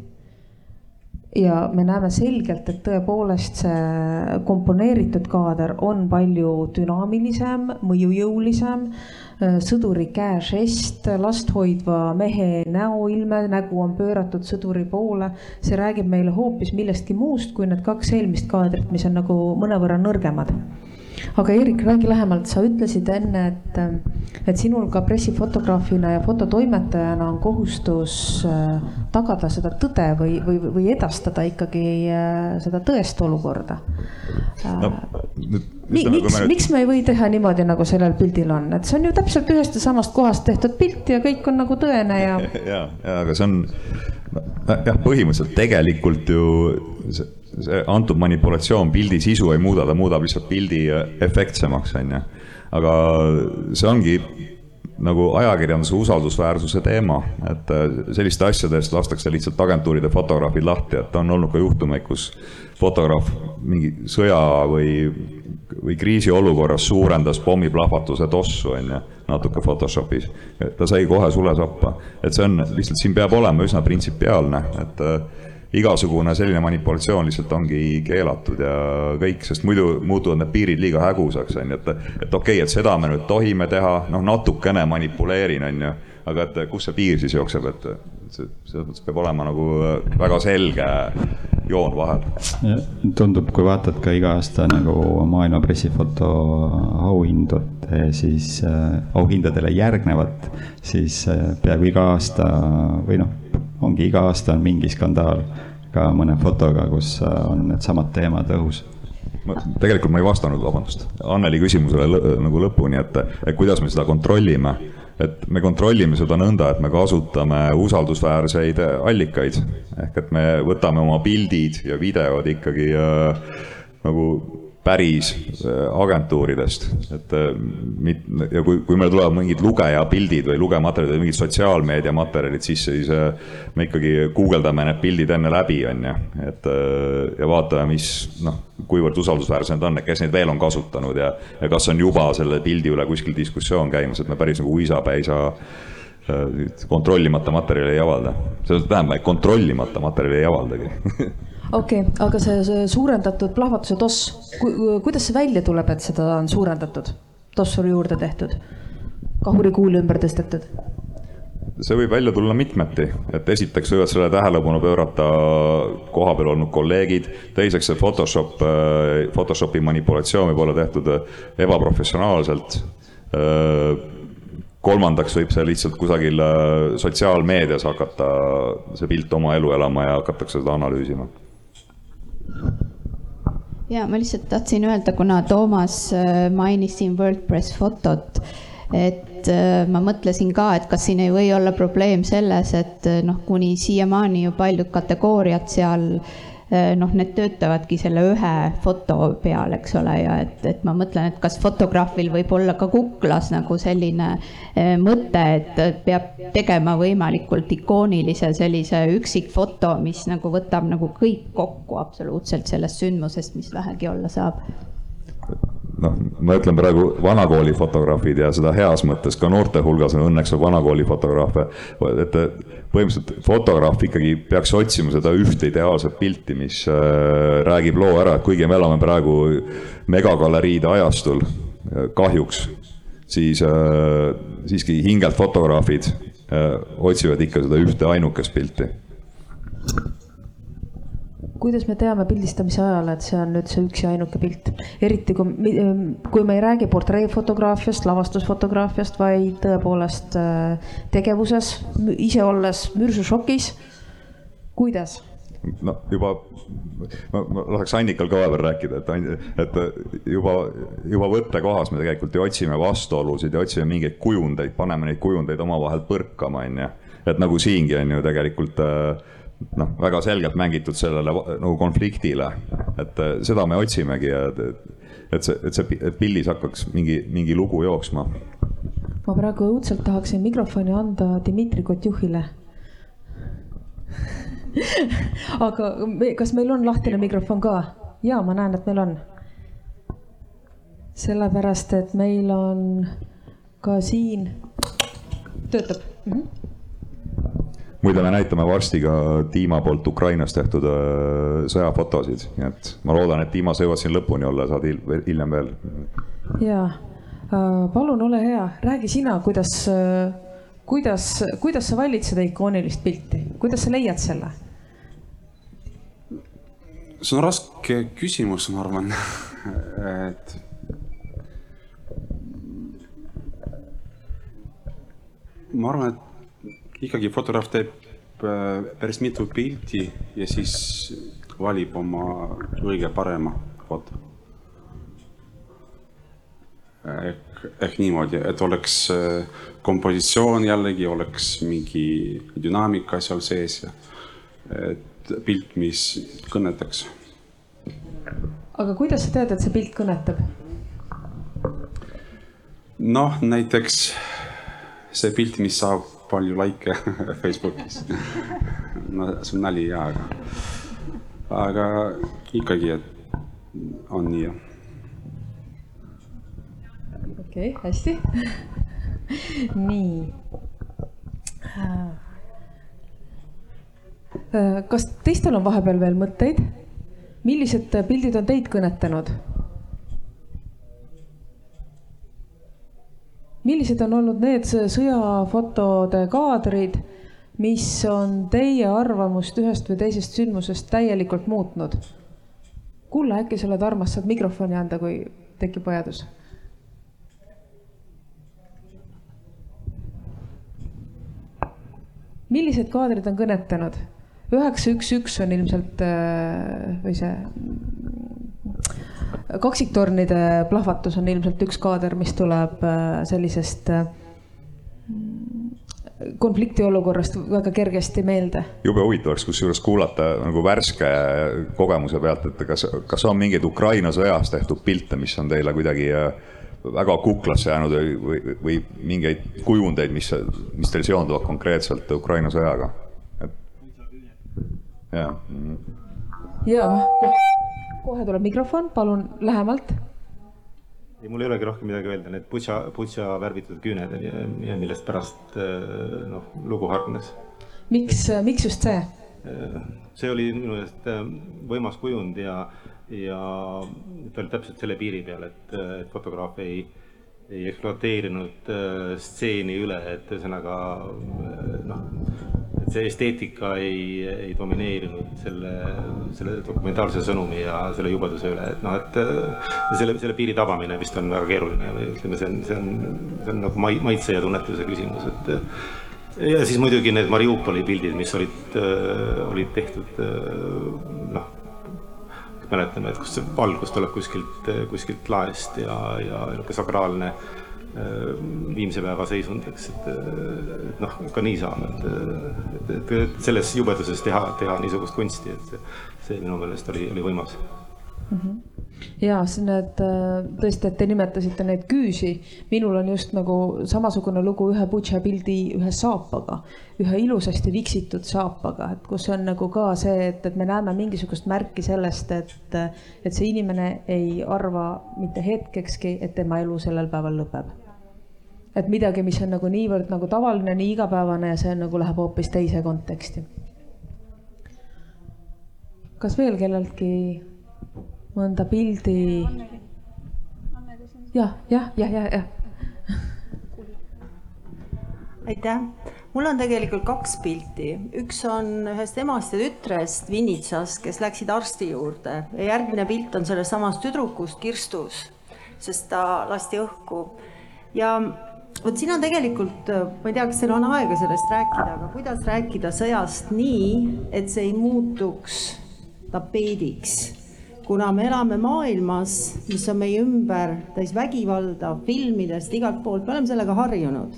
ja me näeme selgelt, et tõepoolest see komponeeritud kaader on palju dünaamilisem, mõjujõulisem sõduri käežest, last hoidva mehe näoilme, nägu on pööratud sõduri poole. see räägib meile hoopis millestki muust kui need kaks eelmist kaadrit, mis on nagu mõnevõrra nõrgemad aga Eerik, räägi lähemalt, sa ütlesid enne, et, et sinul ka pressifotograafina ja fototoimetajana on kohustus äh, tagada seda tõde või, või, või edastada ikkagi äh, seda tõest olukorda no,. Mi, miks, nüüd... miks me ei või teha niimoodi, nagu sellel pildil on, et see on ju täpselt ühest ja samast kohast tehtud pilt ja kõik on nagu tõene ja. ja, ja aga see on jah, põhimõtteliselt tegelikult ju see see antud manipulatsioon pildi sisu ei muuda, ta muudab lihtsalt pildi efektsemaks, on ju. aga see ongi nagu ajakirjanduse usaldusväärsuse teema, et äh, selliste asjade eest lastakse lihtsalt agentuuride fotograafid lahti, et on olnud ka juhtumeid, kus fotograaf mingi sõja või, või kriisiolukorras suurendas pommiplahvatuse tossu, on ju, natuke Photoshopis. ta sai kohe sulesappa, et see on lihtsalt, siin peab olema üsna printsipiaalne, et äh, igasugune selline manipulatsioon lihtsalt ongi keelatud ja kõik, sest muidu muutuvad need piirid liiga hägusaks, on ju, et, et okei okay,, et seda me nüüd tohime teha, noh, natukene manipuleerin, on ju, aga et kus see piir siis jookseb, et see, selles mõttes peab olema nagu väga selge joon vahel. tundub, kui vaatad ka iga aasta nagu maailma pressifoto auhindade, siis äh, auhindadele järgnevat, siis äh, peaaegu iga aasta või noh, ongi iga aasta on mingi skandaal ka mõne fotoga, kus äh, on needsamad teemad õhus ma tegelikult ma ei vastanud, vabandust, Anneli küsimusele lõ, nagu lõpuni, et, et kuidas me seda kontrollime. et me kontrollime seda nõnda, et me kasutame usaldusväärseid allikaid. ehk et me võtame oma pildid ja videod ikkagi äh, nagu päris äh, agentuuridest, et äh, mit-, ja kui, kui meil tulevad mingid lugejapildid või lugematerjalid või mingid sotsiaalmeediamaterjalid, siis, siis äh, me ikkagi guugeldame need pildid enne läbi, on ju, et ja vaatame, mis noh, kuivõrd usaldusväärsed need on, kes neid veel on kasutanud ja, ja kas on juba selle pildi üle kuskil diskussioon käimas, et me päris nagu uisapäisa kontrollimata materjali ei avalda. see tähendab, et kontrollimata materjali ei avaldagi okei okay,, aga see, suurendatud plahvatuse toss ku,, kuidas see välja tuleb, et seda on suurendatud, tossuri juurde tehtud, kahurikuuli ümber tõstetud? see võib välja tulla mitmeti, et esiteks võivad selle tähelepanu pöörata kohapeal olnud kolleegid, teiseks see Photoshop, Photoshopi manipulatsioon võib olla tehtud ebaprofessionaalselt kolmandaks võib see lihtsalt kusagil sotsiaalmeedias hakata see pilt oma elu elama ja hakatakse seda analüüsima ja ma lihtsalt tahtsin öelda, kuna Toomas äh, mainis siin WordPress fotot, et äh, ma mõtlesin ka, et kas siin ei või olla probleem selles, et äh, noh, kuni siiamaani ju paljud kategooriad seal noh, need töötavadki selle ühe foto peal, eks ole, ja et, et ma mõtlen, et kas fotograafil võib olla ka kuklas nagu selline mõte, et peab tegema võimalikult ikoonilise sellise üksikfoto, mis nagu võtab nagu kõik kokku absoluutselt sellest sündmusest, mis vähegi olla saab noh, ma ütlen praegu vanakooli fotograafid ja seda heas mõttes ka noorte hulgas on õnneks vanakooli fotograafe. et põhimõtteliselt fotograaf ikkagi peaks otsima seda ühte ideaalset pilti, mis äh, räägib loo ära, et kuigi me elame praegu megagaleriide ajastul, äh, kahjuks, siis äh, siiski hingelt fotograafid otsivad ikka seda ühte ainukest pilti kuidas me teame pildistamise ajal, et see on nüüd see üks ja ainuke pilt, eriti kui, kui me ei räägi portreefotograafiast, lavastusfotograafiast, vaid tõepoolest äh, tegevuses, ise olles mürsušokis. kuidas? no juba, ma, ma laseks Annikal ka veel rääkida, et, et juba, juba võttekohas me tegelikult ju otsime vastuolusid ja otsime mingeid kujundeid, paneme neid kujundeid omavahel põrkama, on ju. et nagu siingi on ju tegelikult äh, noh, väga selgelt mängitud sellele nagu konfliktile, et äh, seda me otsimegi ja et, et see, et see, et pildis hakkaks mingi, mingi lugu jooksma. ma praegu õudselt tahaksin mikrofoni anda Dmitri Kotjuhile aga me, kas meil on lahtine mikrofon ka? ja ma näen, et meil on. sellepärast, et meil on ka siin, töötab mm. -hmm muide, me näitame varsti ka Dima poolt Ukrainas tehtud äh, sõjafotosid, nii et ma loodan, et Dima, sa jõuad siin lõpuni olla, saad hiljem veel. ja, äh, palun ole hea, räägi sina, kuidas, äh, kuidas, kuidas sa valid seda ikoonilist pilti, kuidas sa leiad selle? see on raske küsimus, ma arvan, et ma arvan, et ikkagi fotograaf teeb äh, päris mitu pilti ja siis valib oma kõige parema foto. ehk, ehk niimoodi, et oleks äh, kompositsioon jällegi, oleks mingi dünaamika seal sees ja et pilt, mis kõnetaks. aga kuidas sa tead, et see pilt kõnetab? noh, näiteks see pilt, mis saab palju likee Facebookis no see on nali jaa, aga, aga ikkagi, et on nii okei okay,, hästi nii. Kas teistel on vahepeal veel mõtteid? millised pildid on teid kõnetanud? Millised on olnud need sõjafotode kaadrid, mis on teie arvamust ühest või teisest sündmusest täielikult muutnud? kulla, äkki sa oled armas, saad mikrofoni anda, kui tekib vajadus millised kaadrid on kõnetanud? üheksa, üks, üks on ilmselt äh, või see kaksiktornide plahvatus on ilmselt üks kaader, mis tuleb äh, sellisest äh, konfliktiolukorrast väga kergesti meelde. jube huvitav oleks kusjuures kuulata nagu värske kogemuse pealt, et kas, kas on mingeid Ukraina sõjas tehtud pilte, mis on teile kuidagi äh, väga kuklasse jäänud või, või, või mingeid kujundeid, mis, mis teil seonduvad konkreetselt Ukraina sõjaga? jah. ja kohe tuleb mikrofon, palun lähemalt. ei, mul ei olegi rohkem midagi öelda, need putša, putša värvitud küüned ja millest pärast eh, noh, lugu hargnes. miks, miks just see? Eh, see oli minu meelest eh, võimas kujund ja, ja ta oli täpselt selle piiri peal, et, et fotograaf ei, ei ekspluateerinud stseeni üle, et ühesõnaga noh et see esteetika ei, ei domineerinud selle, selle dokumentaalse sõnumi ja selle jubeduse üle, et noh, et selle, selle piiri tabamine vist on väga keeruline või ütleme, see on, see on, see on nagu maitse ja tunnetuse küsimus, et ja siis muidugi need Mariupoli pildid, mis olid, olid tehtud noh, mäletame, et kus see valgus tuleb kuskilt, kuskilt laest ja, ja niisugune sakraalne viimse päeva seisund, eks, et, et noh, ka nii saab, et, et, et, et selles jubeduses teha, teha niisugust kunsti, et see minu meelest oli, oli võimas. Mm. -hmm ja siis need tõesti, et te nimetasite neid küüsi, minul on just nagu samasugune lugu ühe Butša pildi ühe saapaga, ühe ilusasti viksitud saapaga, et kus on nagu ka see, et, et me näeme mingisugust märki sellest, et, et see inimene ei arva mitte hetkekski, et tema elu sellel päeval lõpeb et midagi, mis on nagu niivõrd nagu tavaline, nii igapäevane ja see on nagu läheb hoopis teise konteksti. kas veel kelleltki mõnda pildi? jah, jah, jah, jah, jah. aitäh, mul on tegelikult kaks pilti, üks on ühest emast ja tütrest Vinnitsas, kes läksid arsti juurde ja järgmine pilt on sellest samast tüdrukust kirstus, sest ta lasti õhku ja vot siin on tegelikult, ma ei tea, kas teil on aega sellest rääkida, aga kuidas rääkida sõjast nii, et see ei muutuks tapeediks. kuna me elame maailmas, mis on meie ümber täis vägivalda, filmidest, igalt poolt, me oleme sellega harjunud.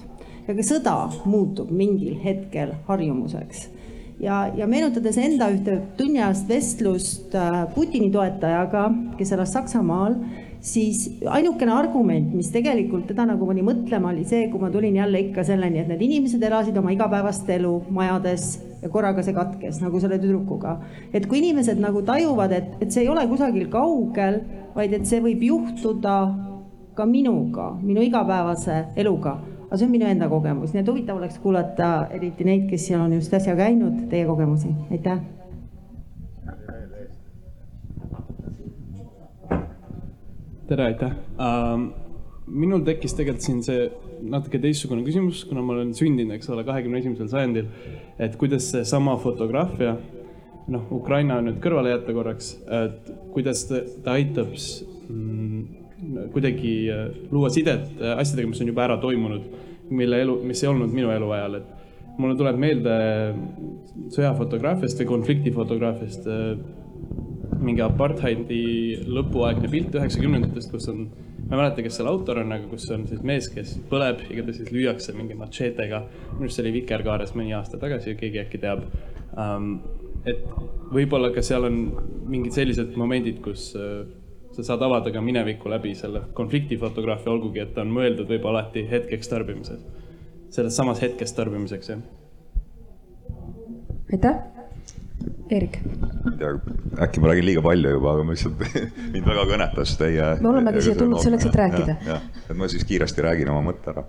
ja ka sõda muutub mingil hetkel harjumuseks. ja, ja meenutades enda ühte tunniajast vestlust äh, Putini toetajaga, kes elas Saksamaal siis ainukene argument, mis tegelikult teda nagu pani mõtlema, oli see, kui ma tulin jälle ikka selleni, et need inimesed elasid oma igapäevast elu majades ja korraga see katkes, nagu selle tüdrukuga. et kui inimesed nagu tajuvad, et, et see ei ole kusagil kaugel, vaid et see võib juhtuda ka minuga, minu igapäevase eluga. aga see on minu enda kogemus, nii et huvitav oleks kuulata eriti neid, kes on just äsja käinud, teie kogemusi, aitäh tere, aitäh uh,. minul tekkis tegelikult siin see natuke teistsugune küsimus, kuna ma olen sündinud, eks ole, kahekümne esimesel sajandil. et kuidas seesama fotograafia, noh, Ukraina nüüd kõrvale jätta korraks, et kuidas ta, ta aitab mm, kuidagi äh, luua sidet äh, asjadega, mis on juba ära toimunud, mille elu, mis ei olnud minu eluajal, et mulle tuleb meelde sõjafotograafiast või konfliktifotograafiast mingi apartheidi lõpuaegne pilt üheksakümnendatest, kus on, ma ei mäleta, kes selle autor on, aga kus on siis mees, kes põleb ja keda siis lüüakse mingi matšeetega. minu arust see oli Vikerkaares mõni aasta tagasi, keegi äkki teab um,. et võib-olla ka seal on mingid sellised momendid, kus uh, sa saad avada ka minevikku läbi selle konfliktifotograafia, olgugi et ta on mõeldud võib-olla alati hetkeks tarbimises. selles samas hetkes tarbimiseks, jah. aitäh Eerik. äkki ma räägin liiga palju juba, aga ma lihtsalt, mind väga kõnetas teie. me olemegi siia tulnud selleks, et rääkida. jah, et ma siis kiiresti räägin oma mõtte ära.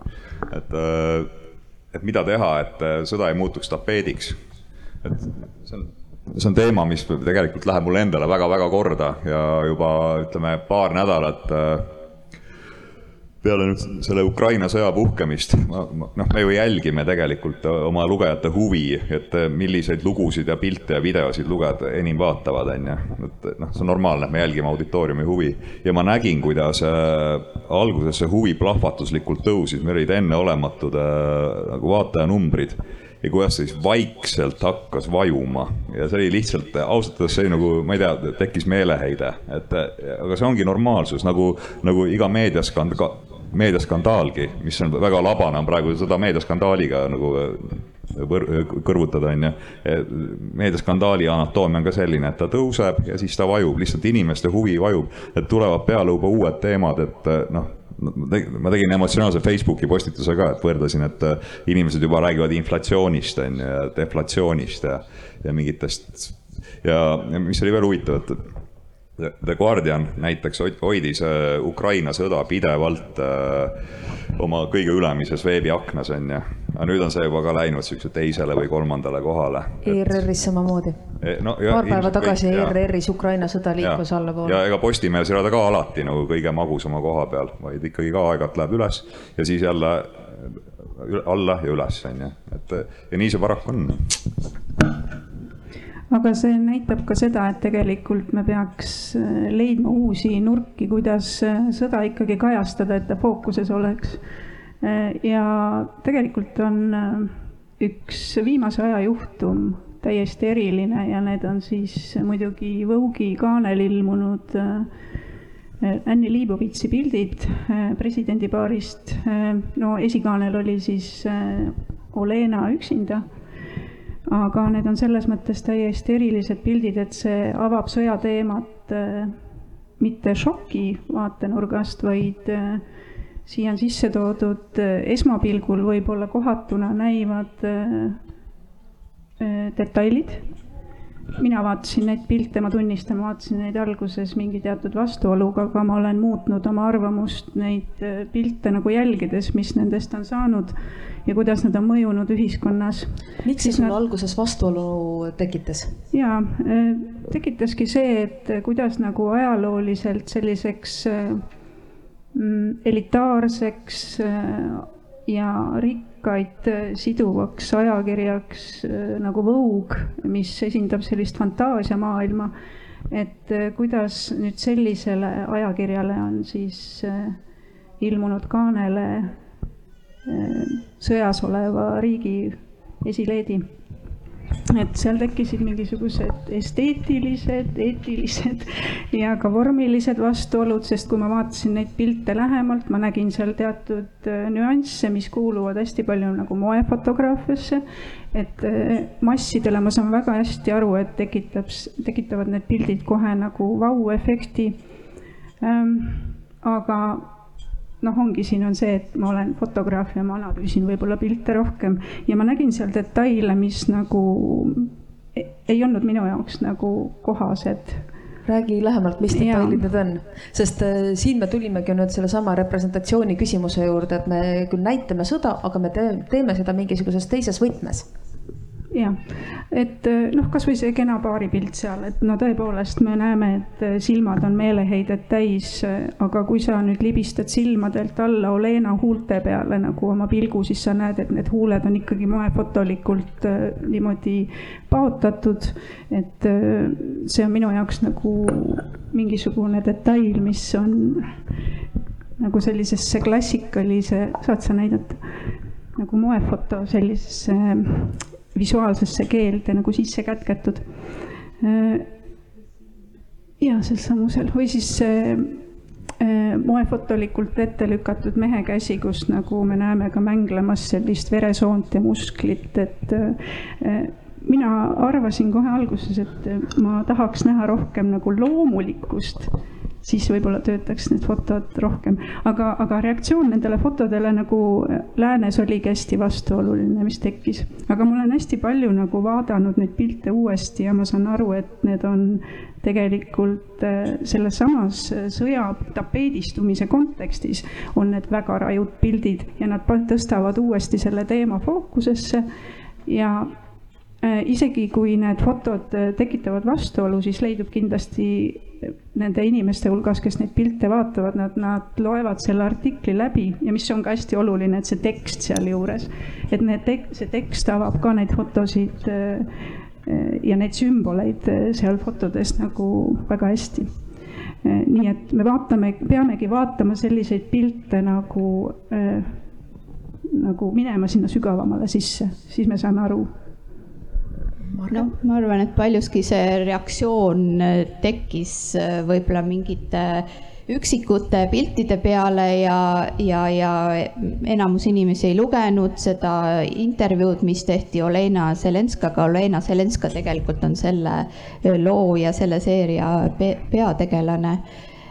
et, äh, et mida teha, et äh, sõda ei muutuks tapeediks. et see on, see on teema, mis tegelikult läheb mulle endale väga-väga korda ja juba ütleme, paar nädalat äh, peale nüüd selle Ukraina sõja puhkemist, noh, me ju jälgime tegelikult oma lugejate huvi, et milliseid lugusid ja pilte ja videosid lugejad enim vaatavad, on ju. et noh, see on normaalne, me jälgime auditooriumi huvi ja ma nägin, kuidas äh, alguses see huvi plahvatuslikult tõusis, meil olid enneolematud nagu vaatajanumbrid ja kuidas see siis vaikselt hakkas vajuma ja see oli lihtsalt, ausalt öeldes see oli nagu, ma ei tea, tekkis meeleheide, et aga see ongi normaalsus nagu, nagu iga meediaskand-, meediaskandaalgi, mis on väga labane, on praegu seda meediaskandaaliga nagu võr-, kõrvutada, on ju. meediaskandaali anatoomia on ka selline, et ta tõuseb ja siis ta vajub, lihtsalt inimeste huvi vajub. et tulevad peale juba uued teemad, et noh, ma tegin emotsionaalse Facebooki postituse ka, et võrdlesin, et inimesed juba räägivad inflatsioonist, on ju, ja deflatsioonist ja, ja mingitest ja mis oli veel huvitav, et The Guardian näiteks hoidis äh, Ukraina sõda pidevalt äh, oma kõige ülemises veebiaknas on ju. aga nüüd on see juba ka läinud siukse teisele või kolmandale kohale. ERR-is samamoodi e,. No, paar päeva tagasi ERR-is Ukraina sõda liikus allapoole. ja ega Postimehes ei ole ta ka alati nagu kõige magusama koha peal, vaid ikkagi ka aeg-ajalt läheb üles ja siis jälle alla ja üles on ju, et ja nii see paraku on aga see näitab ka seda, et tegelikult me peaks äh, leidma uusi nurki, kuidas äh, sõda ikkagi kajastada, et ta fookuses oleks. Äh, ja tegelikult on üks viimase aja juhtum täiesti eriline ja need on siis muidugi Vogue'i kaanel ilmunud Annie Leibovitsi pildid presidendipaarist. no esikaanel oli siis Olena üksinda aga need on selles mõttes täiesti erilised pildid, et see avab sõjateemat mitte šoki vaatenurgast, vaid siia on sisse toodud esmapilgul võib-olla kohatuna näivad detailid. Mina vaatasin neid pilte, ma tunnistan, vaatasin neid alguses mingi teatud vastuoluga, aga ma olen muutnud oma arvamust neid pilte nagu jälgides, mis nendest on saanud ja kuidas nad on mõjunud ühiskonnas. miks see sulle nad... alguses vastuolu tekitas? jaa, tekitaski see, et kuidas nagu ajalooliselt selliseks mm, elitaarseks ja rikkaid siduvaks ajakirjaks nagu Vogue, mis esindab sellist fantaasiamaailma, et kuidas nüüd sellisele ajakirjale on siis ilmunud kaanele sõjas oleva riigi esileedi. Et seal tekkisid mingisugused esteetilised, eetilised ja ka vormilised vastuolud, sest kui ma vaatasin neid pilte lähemalt, ma nägin seal teatud nüansse, mis kuuluvad hästi palju nagu moefotograafiasse. et massidele ma saan väga hästi aru, et tekitab, tekitavad need pildid kohe nagu vau-efekti. aga noh, ongi, siin on see, et ma olen fotograaf ja ma analüüsin võib-olla pilte rohkem ja ma nägin seal detaile, mis nagu ei olnud minu jaoks nagu kohased. Räägi lähemalt, mis detailid need on, sest äh, siin me tulimegi nüüd sellesama representatsiooni küsimuse juurde, et me küll näitame sõda, aga me teeme seda mingisuguses teises võtmes jah, et eh, noh, kasvõi see kena paaripilt seal, et no tõepoolest me näeme, et eh, silmad on meeleheidet täis, eh, aga kui sa nüüd libistad silmadelt alla Olena huulte peale nagu oma pilgu, siis sa näed, et need huuled on ikkagi moefotolikult niimoodi paotatud. et see on minu jaoks nagu mingisugune detail, mis on nagu sellisesse klassikalise, saad sa näidata? nagu moefoto sellisesse visuaalsesse keelde nagu sisse kätketud. ja sealsamusel või siis moefotolikult ette lükatud mehe käsi, kus nagu me näeme ka mänglemas sellist veresoont ja musklit, et mina arvasin kohe alguses, et ma tahaks näha rohkem nagu loomulikkust siis võib-olla töötaks need fotod rohkem. aga, aga reaktsioon nendele fotodele nagu läänes oligi hästi vastuoluline, mis tekkis. aga ma olen hästi palju nagu vaadanud neid pilte uuesti ja ma saan aru, et need on tegelikult äh, selles samas sõja tapeedistumise kontekstis on need väga rajud pildid ja nad tõstavad uuesti selle teema fookusesse ja äh, isegi kui need fotod äh, tekitavad vastuolu, siis leidub kindlasti nende inimeste hulgas, kes neid pilte vaatavad, nad, nad loevad selle artikli läbi ja mis on ka hästi oluline, et see tekst sealjuures, et need tek-, see tekst avab ka neid fotosid äh, ja neid sümboleid äh, seal fotodes nagu väga hästi. Äh, nii et me vaatame, peamegi vaatama selliseid pilte nagu, nagu minema sinna sügavamale sisse, siis me saame aru noh, ma arvan, et paljuski see reaktsioon äh, tekkis äh, võib-olla mingite üksikute piltide peale ja, ja, ja enamus inimesi ei lugenud seda intervjuud, mis tehti Olena Zelenskaga. Olena Zelenska tegelikult on selle äh, loo ja selle seeria peategelane.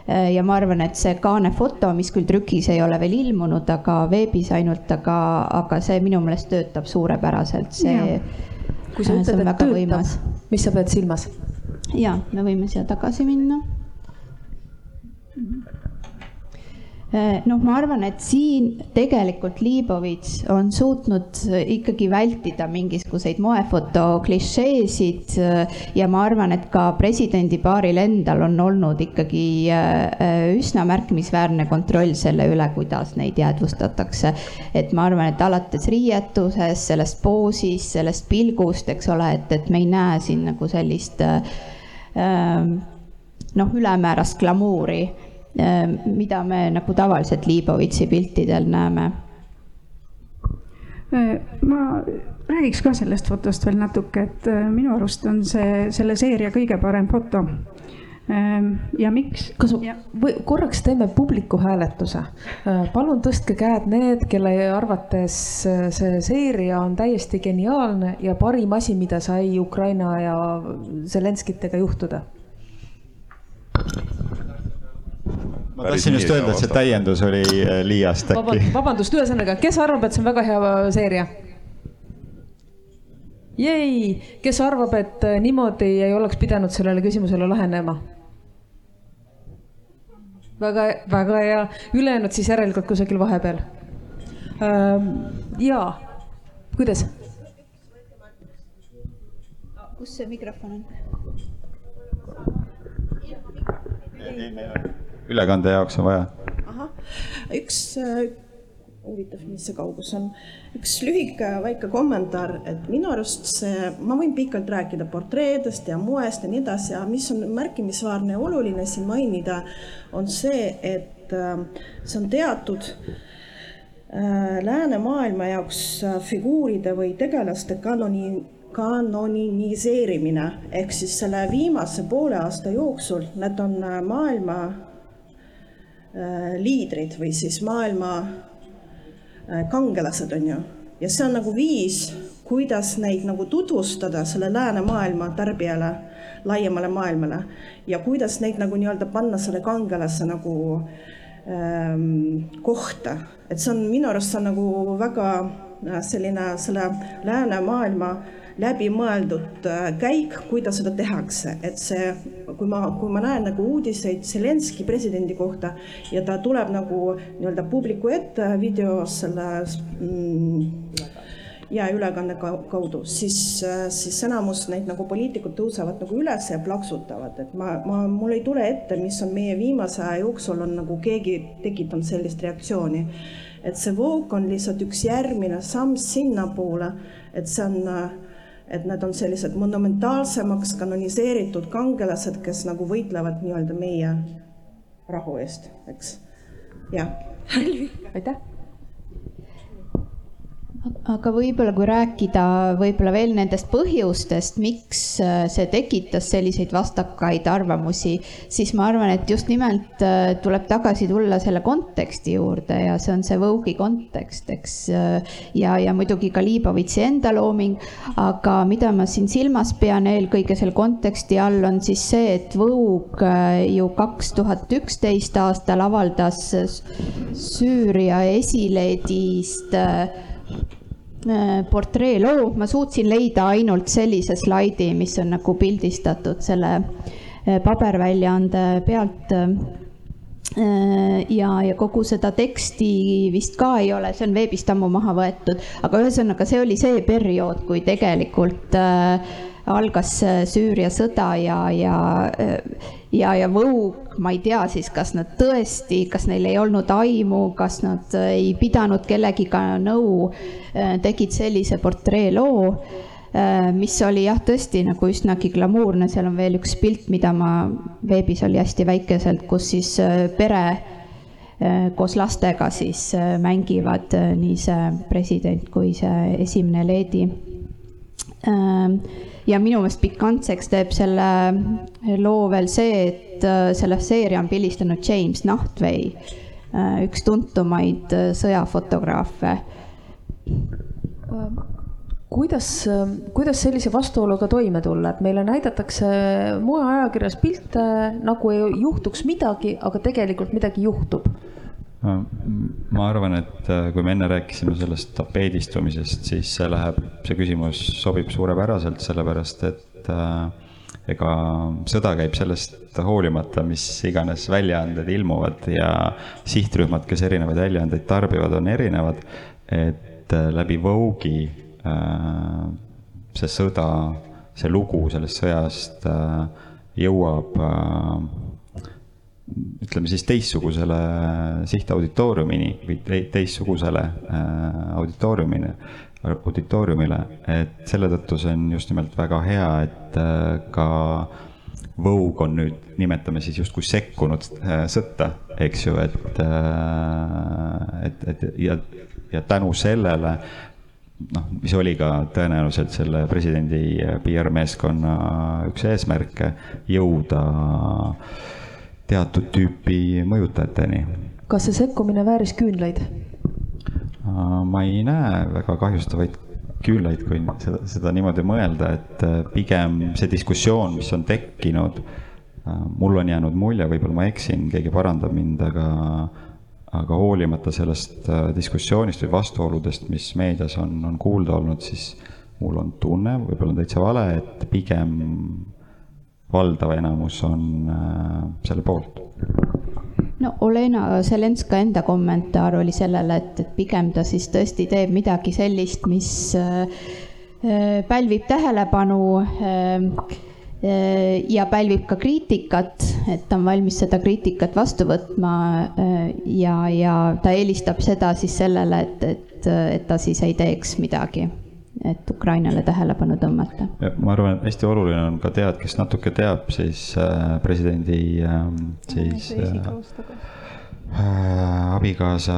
Ja ma arvan, et see kaane foto, mis küll trükis ei ole veel ilmunud, aga veebis ainult, aga, aga see minu meelest töötab suurepäraselt, see ja kui sa ütled, et töötab, mis sa pead silmas? ja, me võime siia tagasi minna Äh, noh, ma arvan, et siin tegelikult Liibovitš on suutnud ikkagi vältida mingisuguseid moefoto klišeesid äh, ja ma arvan, et ka presidendipaaril endal on olnud ikkagi üsna märkimisväärne kontroll selle üle, kuidas neid jäädvustatakse. et ma arvan, et alates riietusest, sellest poosist, sellest pilgust, eks ole, et, et me ei näe siin nagu sellist noh, ülemäärast glamuuri mida me nagu tavaliselt Liibovitši piltidel näeme? ma räägiks ka sellest fotost veel natuke, et minu arust on see selle seeria kõige parem foto Ehm, ja miks? kas või korraks teeme publiku hääletuse. Palun tõstke käed need, kelle arvates see seeria on täiesti geniaalne ja parim asi, mida sai Ukraina ja Zelenskitega juhtuda. Ma tahtsin just öelda, et see täiendus oli äh, liiast äkki. vabandust, ühesõnaga, kes arvab, et see on väga hea seeria? Jei, kes arvab, et niimoodi ei oleks pidanud sellele küsimusele lähenema? väga, väga hea, ülejäänud siis järelikult kusagil vahepeal. ja, kuidas? kus see mikrofon on? Ülekande jaoks on vaja. ahah, üks huvitav, mis see kaugus on. üks lühike väike kommentaar, et minu arust see, ma võin pikalt rääkida portreedest ja moest ja nii edasi, aga mis on märkimisväärne ja oluline siin mainida, on see, et äh, see on teatud äh, läänemaailma jaoks äh, figuuride või tegelaste kanoni kanoniseerimine ehk siis selle viimase poole aasta jooksul need on maailma liidrid või siis maailma Äh, kangelased, on ju. ja see on nagu viis, kuidas neid nagu tutvustada selle läänemaailma tarbijale, laiemale maailmale ja kuidas neid nagu nii-öelda panna selle kangelase nagu ähm, kohta, et see on minu arust see on nagu väga äh, selline selle läänemaailma äh, läbimõeldud äh, käik, kuidas seda tehakse, et see, kui ma, kui ma näen nagu uudiseid Zelenski presidendi kohta ja ta tuleb nagu nii-öelda publiku ette videos selle mm, ja ülekanne kaudu, siis, äh, siis enamus neid nagu poliitikud tõusevad nagu üles ja plaksutavad, et ma, ma, mul ei tule ette, mis on meie viimase aja jooksul on nagu keegi tekitanud sellist reaktsiooni. et see voog on lihtsalt üks järgmine samm sinnapoole, et see on äh, et nad on sellised monumentaalsemaks kanoniseeritud kangelased, kes nagu võitlevad nii-öelda meie rahu eest, eks. jah. aitäh aga võib-olla, kui rääkida võib-olla veel nendest põhjustest, miks äh, see tekitas selliseid vastakaid arvamusi, siis ma arvan, et just nimelt äh, tuleb tagasi tulla selle konteksti juurde ja see on see Vogue'i kontekst, eks. Äh, ja, ja muidugi ka Liibovitsi enda looming, aga mida ma siin silmas pean eelkõige selle konteksti all, on siis see, et Vogue ju kaks tuhat üksteist aastal avaldas Süüria esileedist Äh, portreeloo, ma suutsin leida ainult sellise slaidi, mis on nagu pildistatud selle äh, paberväljaande pealt. Äh, ja, ja kogu seda teksti vist ka ei ole, see on veebist ammu maha võetud, aga ühesõnaga, see oli see periood, kui tegelikult algas Süüria sõda ja, ja ja, ja Vogue, ma ei tea siis, kas nad tõesti, kas neil ei olnud aimu, kas nad ei pidanud kellegiga nõu, äh, tegid sellise portreeloo, äh, mis oli jah, tõesti nagu üsnagi glamuurne, seal on veel üks pilt, mida ma, veebis oli hästi väikeselt, kus siis äh, pere koos lastega siis mängivad nii see president kui see esimene leedi ja minu meelest pikantseks teeb selle loo veel see, et äh, selle seeria on pildistanud James Nahtvei, äh, üks tuntumaid äh, sõjafotograafe. kuidas, kuidas sellise vastuoluga toime tulla, et meile näidatakse moeajakirjas pilte, nagu ei juhtuks midagi, aga tegelikult midagi juhtub ma arvan, et äh, kui me enne rääkisime sellest tapeedistumisest, siis see läheb, see küsimus sobib suurepäraselt, sellepärast et äh, ega sõda käib sellest hoolimata, mis iganes väljaanded ilmuvad ja sihtrühmad, kes erinevaid väljaandeid tarbivad, on erinevad. et äh, läbi Vogue'i see sõda, see lugu sellest sõjast jõuab ütleme siis teistsugusele sihtauditooriumini või teistsugusele äh, auditooriumini, auditooriumile, et selle tõttu see on just nimelt väga hea, et äh, ka Vogue on nüüd, nimetame siis justkui sekkunud äh, sõtta, eks ju, et, et, et ja, ja tänu sellele noh, mis oli ka tõenäoliselt selle presidendi PR-meeskonna üks eesmärke, jõuda teatud tüüpi mõjutajateni. kas see sekkumine vääris küünlaid? ma ei näe väga kahjustavaid küünlaid, kui seda, seda niimoodi mõelda, et pigem see diskussioon, mis on tekkinud, mul on jäänud mulje, võib-olla ma eksin, keegi parandab mind, aga aga hoolimata sellest diskussioonist või vastuoludest, mis meedias on, on kuulda olnud, siis mul on tunne, võib-olla on täitsa vale, et pigem valdav enamus on äh, selle poolt. no Olena Zelenska enda kommentaar oli sellele, et, et pigem ta siis tõesti teeb midagi sellist, mis äh, äh pälvib tähelepanu äh, ja pälvib ka kriitikat, et ta on valmis seda kriitikat vastu võtma ja, ja ta eelistab seda siis sellele, et, et, et ta siis ei teeks midagi et Ukrainale tähelepanu tõmmata. ma arvan, et hästi oluline on ka teada, kes natuke teab, siis äh, presidendi äh, siis äh, äh, abikaasa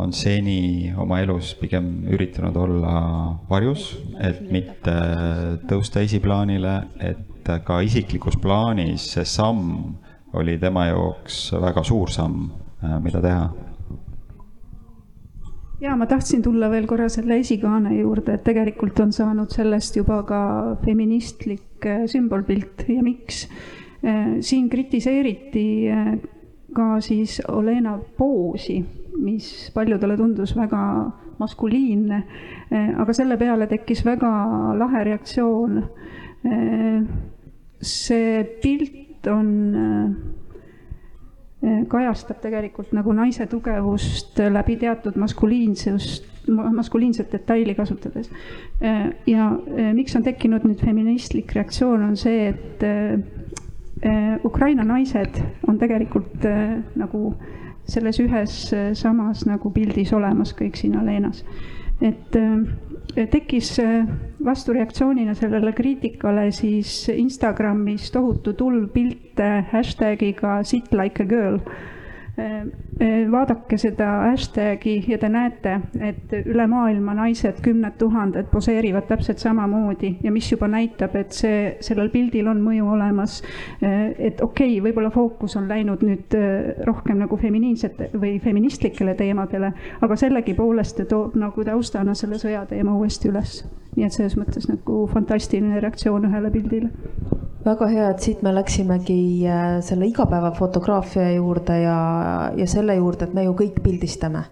on seni oma elus pigem üritanud olla varjus, et mitte tõusta esiplaanile, et ka isiklikus plaanis see samm oli tema jaoks väga suur samm, mida teha ja ma tahtsin tulla veel korra selle esikaane juurde, et tegelikult on saanud sellest juba ka feministlik äh, sümbolpilt ja miks. Äh, siin kritiseeriti äh, ka siis Olena poosi, mis paljudele tundus väga maskuliinne, aga selle peale tekkis väga lahe reaktsioon. see pilt on kajastab tegelikult nagu naise tugevust läbi teatud maskuliinsust, maskuliinset detaili kasutades. Eh, ja eh, miks on tekkinud nüüd feministlik reaktsioon, on see, et Ukraina naised on tegelikult nagu selles ühes samas nagu pildis olemas kõik siin Alenas. et tekkis äh, vastureaktsioonina sellele kriitikale siis Instagramis tohutu tulv pilte hashtagiga sit like a girl vaadake seda hashtag'i ja te näete, et üle maailma naised, kümned tuhanded poseerivad täpselt samamoodi ja mis juba näitab, et see, sellel pildil on mõju olemas. Äh, et okei okay,, võib-olla fookus on läinud nüüd rohkem nagu feminiinsete või feministlikele teemadele, aga sellegipoolest ta toob nagu taustana selle sõjateema uuesti üles. Nii et selles mõttes nagu fantastiline reaktsioon ühele pildile väga hea, et siit me läksimegi äh, selle igapäevafotograafia juurde ja, ja selle juurde, et me ju kõik pildistame.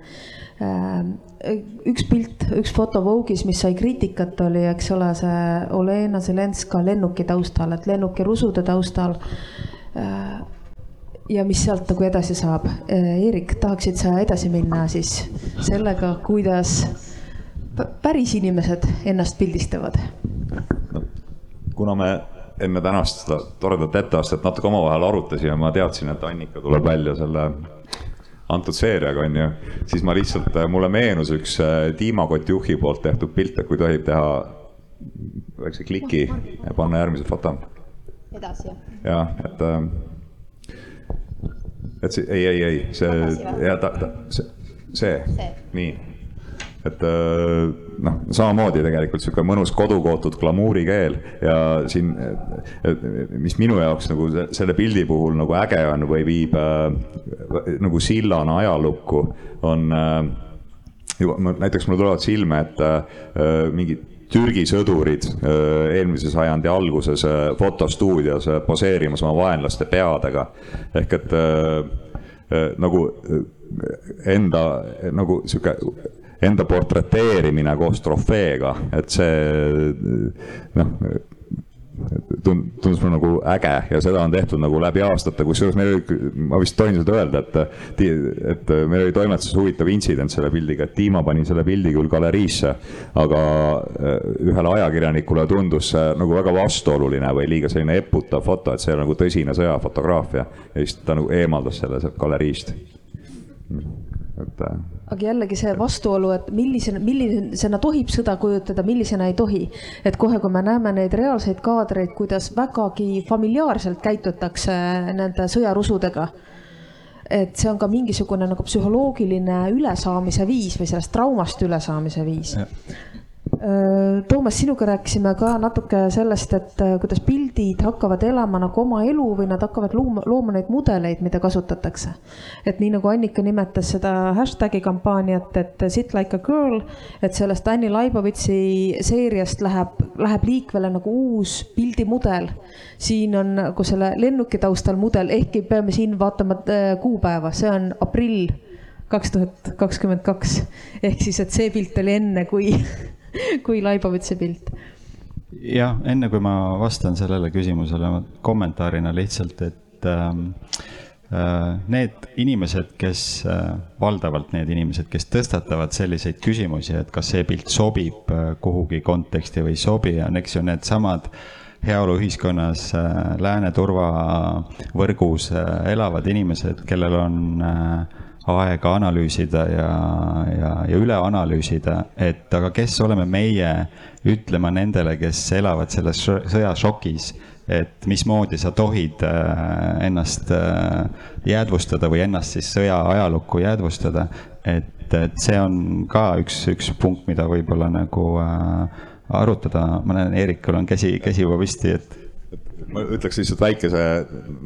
Äh, üks pilt, üks foto Vogue'is, mis sai kriitikat, oli, eks ole, see Olena Zelenska lennuki taustal, et lennuki rusude taustal. Äh, ja mis sealt nagu edasi saab? Eerik, tahaksid sa edasi minna siis sellega, kuidas päris inimesed ennast pildistavad no,? kuna me enne tänast seda toredat etteastet natuke omavahel arutasime, ma teadsin, et Annika tuleb välja selle antud seeriaga, on ju, siis ma lihtsalt, mulle meenus üks äh, Kotjuhi poolt tehtud pilt, et kui tohib teha väikse kliki ja panna järgmise foto. edasi, jah? jah, et, äh, et see, ei, ei, ei, see, ja ta, ta, see, see, see., nii et äh, noh, samamoodi tegelikult sihuke mõnus kodukootud glamuurikeel ja siin, mis minu jaoks nagu selle pildi puhul nagu äge on või viib äh, nagu sillana ajalukku, on äh, juba näiteks mul tulevad silme äh, mingid Türgi sõdurid eelmise sajandi alguses fotostuudios poseerimas oma vaenlaste peadega. Ehk et nagu enda nagu sihuke enda portreteerimine koos trofeega, et see noh tundus mulle nagu äge ja seda on tehtud nagu läbi aastate, kusjuures meil oli, ma vist tohin seda öelda, et, et meil oli toimetuses huvitav intsident selle pildiga, et Dima pani selle pildi küll galeriisse, aga äh, ühele ajakirjanikule tundus see nagu väga vastuoluline või liiga selline eputav foto, et see on nagu tõsine sõjafotograafia ja siis ta nagu eemaldas selle sealt galeriist. Et äh, aga jällegi see vastuolu, et millisena, millisena tohib sõda kujutada, millisena ei tohi. et kohe, kui me näeme neid reaalseid kaadreid, kuidas vägagi familiaarselt käitutakse nende sõjarusudega, et see on ka mingisugune nagu psühholoogiline ülesaamise viis või sellest traumast ülesaamise viis Toomas, sinuga rääkisime ka natuke sellest, et äh, kuidas pildid hakkavad elama nagu oma elu või nad hakkavad looma, looma neid mudeleid, mida kasutatakse. et nii nagu Annika nimetas seda hashtag'i kampaaniat, et sit like a girl, et sellest Anni Laibovitsi seeriast läheb, läheb liikvele nagu uus pildimudel. siin on nagu selle lennuki taustal mudel, ehkki peame siin vaatama äh, kuupäeva, see on aprill kaks tuhat kakskümmend kaks. ehk siis, et see pilt oli enne, kui kui Laibovitsi pilt. jah, enne kui ma vastan sellele küsimusele kommentaarina lihtsalt, et ähm, äh, need inimesed, kes äh,, valdavalt need inimesed, kes tõstatavad selliseid küsimusi, et kas see pilt sobib äh, kuhugi konteksti või ei sobi, on, eks ju, needsamad heaoluühiskonnas lääne turvavõrgus elavad inimesed, kellel on äh, aega analüüsida ja, ja, ja üle analüüsida, et aga kes oleme meie ütlema nendele, kes elavad selles sõjašokis, et mismoodi sa tohid äh, ennast äh, jäädvustada või ennast siis sõja ajalukku jäädvustada. et, et see on ka üks, üks punkt, mida võib-olla nagu äh, arutada, ma näen, Eerikul on käsi, käsi juba püsti, et ma ütleks lihtsalt väikese,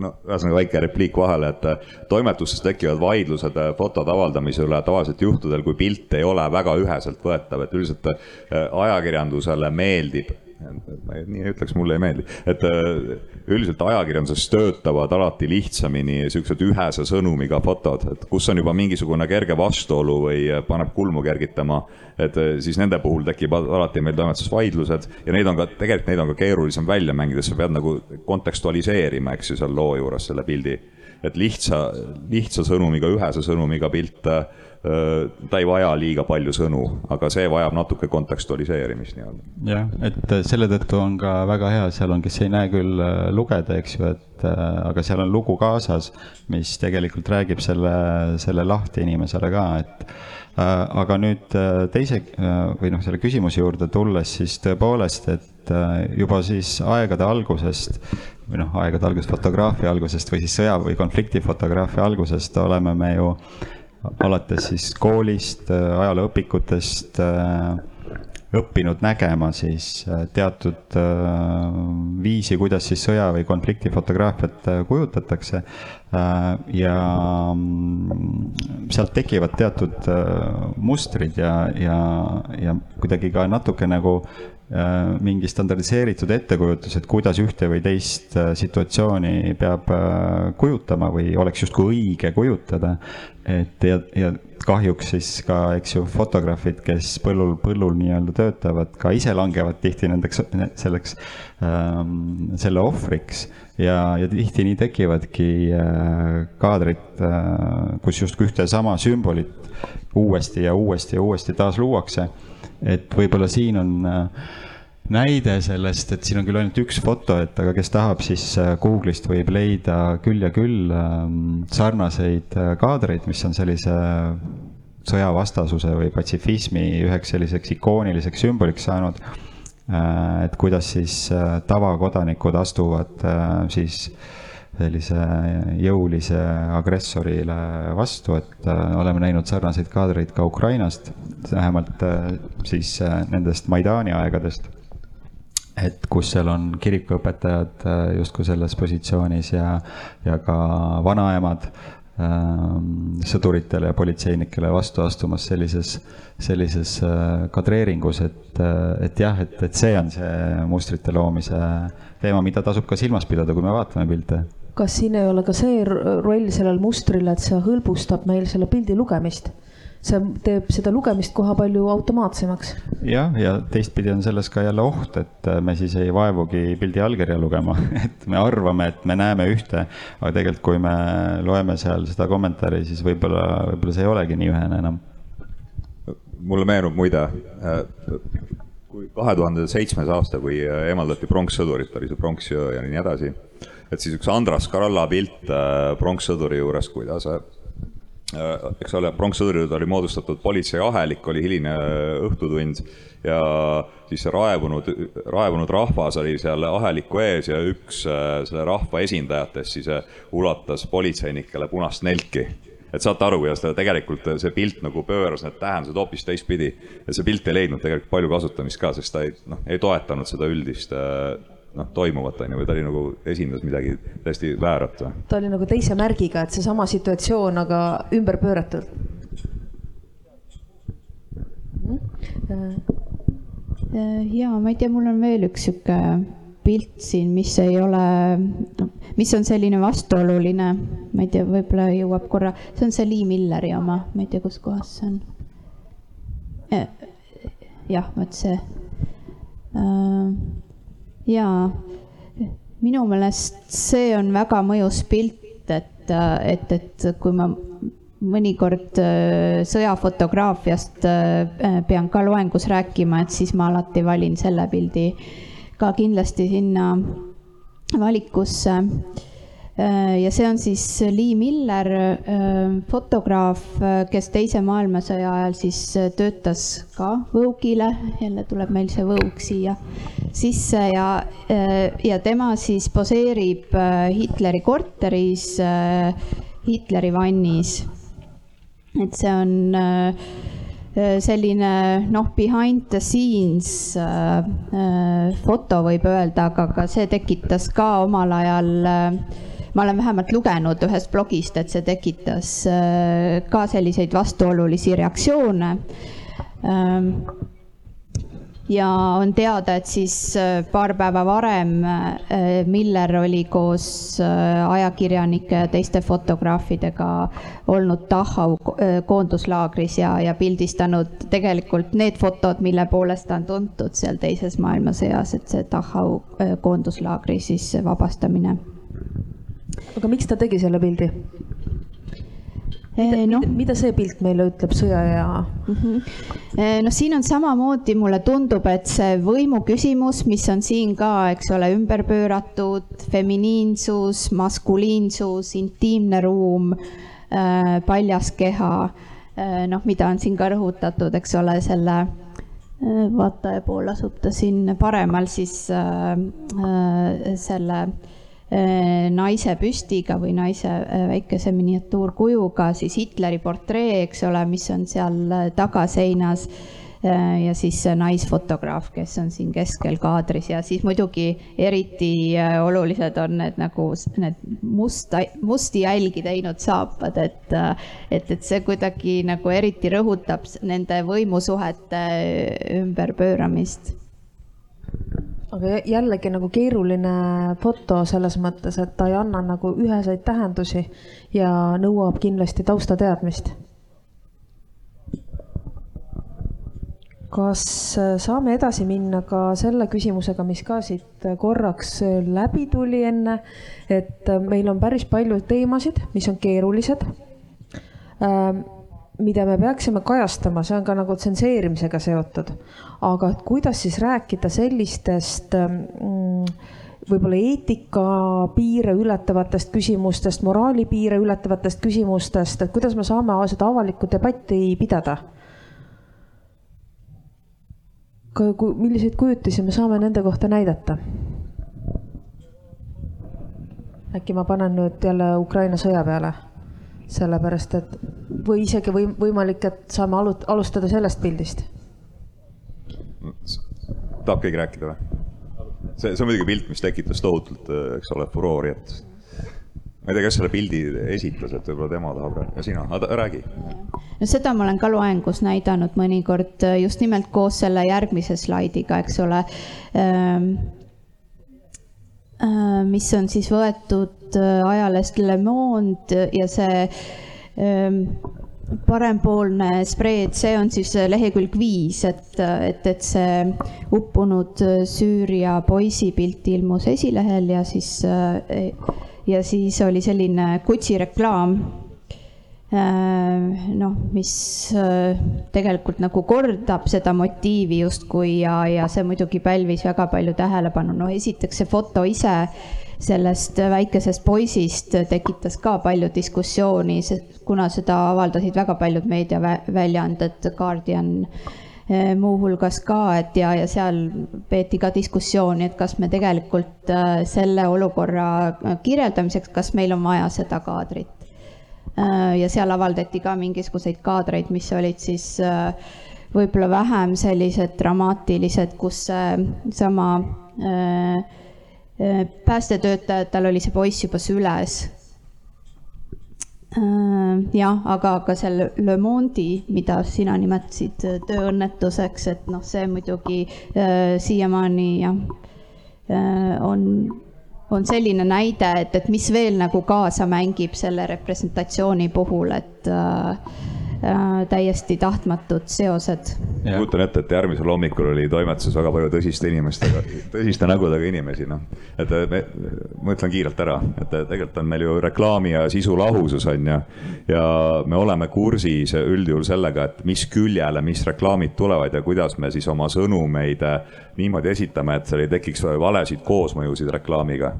no ühesõnaga väike repliik vahele, et äh, toimetustes tekivad vaidlused äh, fotode avaldamise üle tavaliselt juhtudel, kui pilt ei ole väga üheselt võetav, et üldiselt äh, ajakirjandusele meeldib ma nii ei ütleks, mulle ei meeldi, et üldiselt ajakirjanduses töötavad alati lihtsamini siuksed ühese sõnumiga fotod, et kus on juba mingisugune kerge vastuolu või paneb kulmu kergitama et eh, siis nende puhul tekib alati meil toimetuses vaidlused ja neid on ka, tegelikult neid on ka keerulisem välja mängida, sa pead nagu kontekstualiseerima, eks ju, seal loo juures selle pildi. et lihtsa, lihtsa sõnumiga, ühese sõnumiga pilt, ta ei vaja liiga palju sõnu, aga see vajab natuke kontekstualiseerimist nii-öelda. jah, et selle tõttu on ka väga hea, seal on, kes ei näe küll eh, lugeda, eks ju, et aga seal on lugu kaasas, mis tegelikult räägib selle, selle lahti inimesele ka, et Äh, aga nüüd äh, teise äh, või noh, selle küsimuse juurde tulles, siis tõepoolest, et juba siis aegade algusest või noh, aegade algusest, fotograafia algusest või siis sõja või konflikti fotograafia algusest oleme me ju alates siis koolist, ajalooõpikutest õppinud nägema siis teatud viisi, kuidas siis sõja või konflikti fotograafiat kujutatakse. Äh, ja mm, sealt tekivad teatud äh, mustrid ja, ja, ja kuidagi ka natuke nagu äh, mingi standardiseeritud ettekujutus, et kuidas ühte või teist situatsiooni peab kujutama või oleks justkui õige kujutada. et ja, ja kahjuks siis ka, eks ju, fotograafid, kes põllul, põllul nii-öelda töötavad, ka ise langevad tihti nendeks, selleks ähm,, selle ohvriks ja, ja tihti nii tekivadki äh, kaadrid äh,, kus justkui ühte sama sümbolit uuesti ja uuesti ja uuesti taas luuakse. Et võib-olla siin on äh, näide sellest, et siin on küll ainult üks foto, et aga kes tahab, siis äh, Google'ist võib leida küll ja küll ähm, sarnaseid äh, kaadreid, mis on sellise sõjavastasuse või patsifismi üheks selliseks ikooniliseks sümboliks saanud. Et kuidas siis tavakodanikud astuvad siis sellise jõulise agressorile vastu, et oleme näinud sarnaseid kaadreid ka Ukrainast, vähemalt siis nendest Maidani aegadest. et kus seal on kirikuõpetajad justkui selles positsioonis ja, ja ka vanaemad Ähm, sõduritele ja politseinikele vastu astumas sellises, sellises äh, kadreeringus, et, äh, et jah, et, et see on see mustrite loomise teema, mida tasub ka silmas pidada, kui me vaatame pilte. Kas siin ei ole ka see roll sellel mustril, et see hõlbustab meil selle pildi lugemist? see teeb seda lugemist koha palju automaatsemaks. jah, ja teistpidi on selles ka jälle oht, et me siis ei vaevugi pildi allkirja lugema, et me arvame, et me näeme ühte, aga tegelikult, kui me loeme seal seda kommentaari, siis võib-olla, võib-olla see ei olegi nii ühene enam. mulle meenub muide, kui kahe tuhande seitsmes aasta, kui eemaldati pronkssõdurit, oli see pronksjõe ja nii edasi, et siis üks Andras Karalla pilt äh, pronkssõduri juures, kuidas Äh, eks ole, pronkssõdurid oli moodustatud politseiahelik, oli hiline äh, õhtutund ja siis see raevunud, raevunud rahvas oli seal aheliku ees ja üks selle rahva esindajatest siis ulatas politseinikele punast nelki et saate aru, kuidas ta tegelikult see pilt nagu pööras need tähendused hoopis teistpidi. ja see pilt ei leidnud tegelikult palju kasutamist ka, sest ta ei, noh, ei toetanud seda üldist noh, toimuvat, on ju, või ta oli nagu, esindas midagi täiesti väärat või? ta oli nagu teise märgiga, et seesama situatsioon, aga ümber pööratud ja ma ei tea, mul on veel üks sihuke pilt siin, mis ei ole, mis on selline vastuoluline, ma ei tea, võib-olla jõuab korra, see on see Lee Milleri oma, ma ei tea, kus kohas see on. jah, vot see. Ja minu meelest see on väga mõjus pilt, et, et, et kui ma mõnikord sõjafotograafiast pean ka loengus rääkima, et siis ma alati valin selle pildi ka kindlasti sinna valikusse. Ja see on siis Lee Miller, fotograaf, kes Teise maailmasõja ajal siis töötas ka Vogue'ile, jälle tuleb meil see Vogue siia sisse ja, ja tema siis poseerib Hitleri korteris, Hitleri vannis. et see on äh, Äh, selline noh, behind the scenes äh, äh, foto võib öelda, aga ka see tekitas ka omal ajal ma olen vähemalt lugenud ühest blogist, et see tekitas ka selliseid vastuolulisi reaktsioone ähm, ja on teada, et siis äh, paar päeva varem äh, Miller oli koos äh, ajakirjanike ja teiste fotograafidega olnud Dachau koonduslaagris ja, ja pildistanud tegelikult need fotod, mille poolest ta on tuntud seal teises maailmasõjas, et see Dachau koonduslaagri siis vabastamine. Aga miks ta tegi selle pildi? mida, no. mida, see pilt meile ütleb sõjaaja mm? -hmm. noh, siin on samamoodi, mulle tundub, et see võimu küsimus, mis on siin ka, eks ole, ümber pööratud, feminiinsus, maskuliinsus, intiimne ruum, äh, paljas keha, noh, mida on siin ka rõhutatud, eks ole, selle vaataja pool asub ta siin paremal siis äh, selle äh, Äh, naise püstiga või naise äh, väikese miniatuurkujuga, siis Hitleri portree, eks ole, mis on seal äh, tagaseinas. ja siis see naisfotograaf, kes on siin keskel kaadris ja siis muidugi eriti olulised on need nagu need musta, musti jälgi teinud saapad, et, et, et see kuidagi nagu eriti rõhutab nende võimusuhete ümberpööramist aga jällegi nagu keeruline foto selles mõttes, et ta ei anna nagu üheseid tähendusi ja nõuab kindlasti taustateadmist. kas saame edasi minna ka selle küsimusega, mis ka siit korraks läbi tuli enne, et meil on päris palju teemasid, mis on keerulised mida me peaksime kajastama, see on ka nagu tsenseerimisega seotud. aga et kuidas siis rääkida sellistest mm, võib-olla eetika piire ületavatest küsimustest, moraali piire ületavatest küsimustest, et kuidas me saame seda avalikku debatti pidada? milliseid kujutlisi me saame nende kohta näidata? äkki ma panen nüüd jälle Ukraina sõja peale sellepärast et või isegi või võimalik, et saame alu-, alustada sellest pildist. tahab keegi rääkida või? see, see on muidugi pilt, mis tekitas tohutult, eks ole, furoori, et ma ei tea, kes selle pildi esitas, et võib-olla tema tahab rääkida, sina, räägi. no seda ma olen ka loengus näidanud mõnikord just nimelt koos selle järgmise slaidiga, eks ole Äh, mis on siis võetud äh, ajalehest Le Monde ja see ähm, parempoolne spreed, see on siis lehekülg viis, et, et, et see uppunud Süüria poisi pilt ilmus esilehel ja siis, äh, ja siis oli selline Gucci reklaam Äh, noh, mis äh, tegelikult nagu kordab seda motiivi justkui ja, ja see muidugi pälvis väga palju tähelepanu. no esiteks see foto ise sellest väikesest poisist tekitas ka palju diskussiooni, kuna seda avaldasid väga paljud meediaväljaanded, Guardian äh, muuhulgas ka, et ja, ja seal peeti ka diskussiooni, et kas me tegelikult selle olukorra kirjeldamiseks, kas meil on vaja seda kaadrit ja seal avaldati ka mingisuguseid kaadreid, mis olid siis võib-olla vähem sellised dramaatilised, kus sama päästetöötajad, tal oli see poiss juba süles. Äh, jah, aga, aga seal Le Monde'i, mida sina nimetasid äh, tööõnnetuseks, et noh, see muidugi äh, siiamaani jah äh,, on, on selline näide, et, et mis veel nagu kaasa mängib selle representatsiooni puhul, et äh, täiesti tahtmatud seosed. kujutan ette, et järgmisel hommikul oli toimetuses väga palju tõsiste inimestega, tõsiste nägudega inimesi, noh. et me, ma ütlen kiirelt ära, et tegelikult on meil ju reklaami ja sisu lahusus on ju. ja me oleme kursis üldjuhul sellega, et mis küljele, mis reklaamid tulevad ja kuidas me siis oma sõnumeid niimoodi esitame, et seal ei tekiks valesid koosmõjusid reklaamiga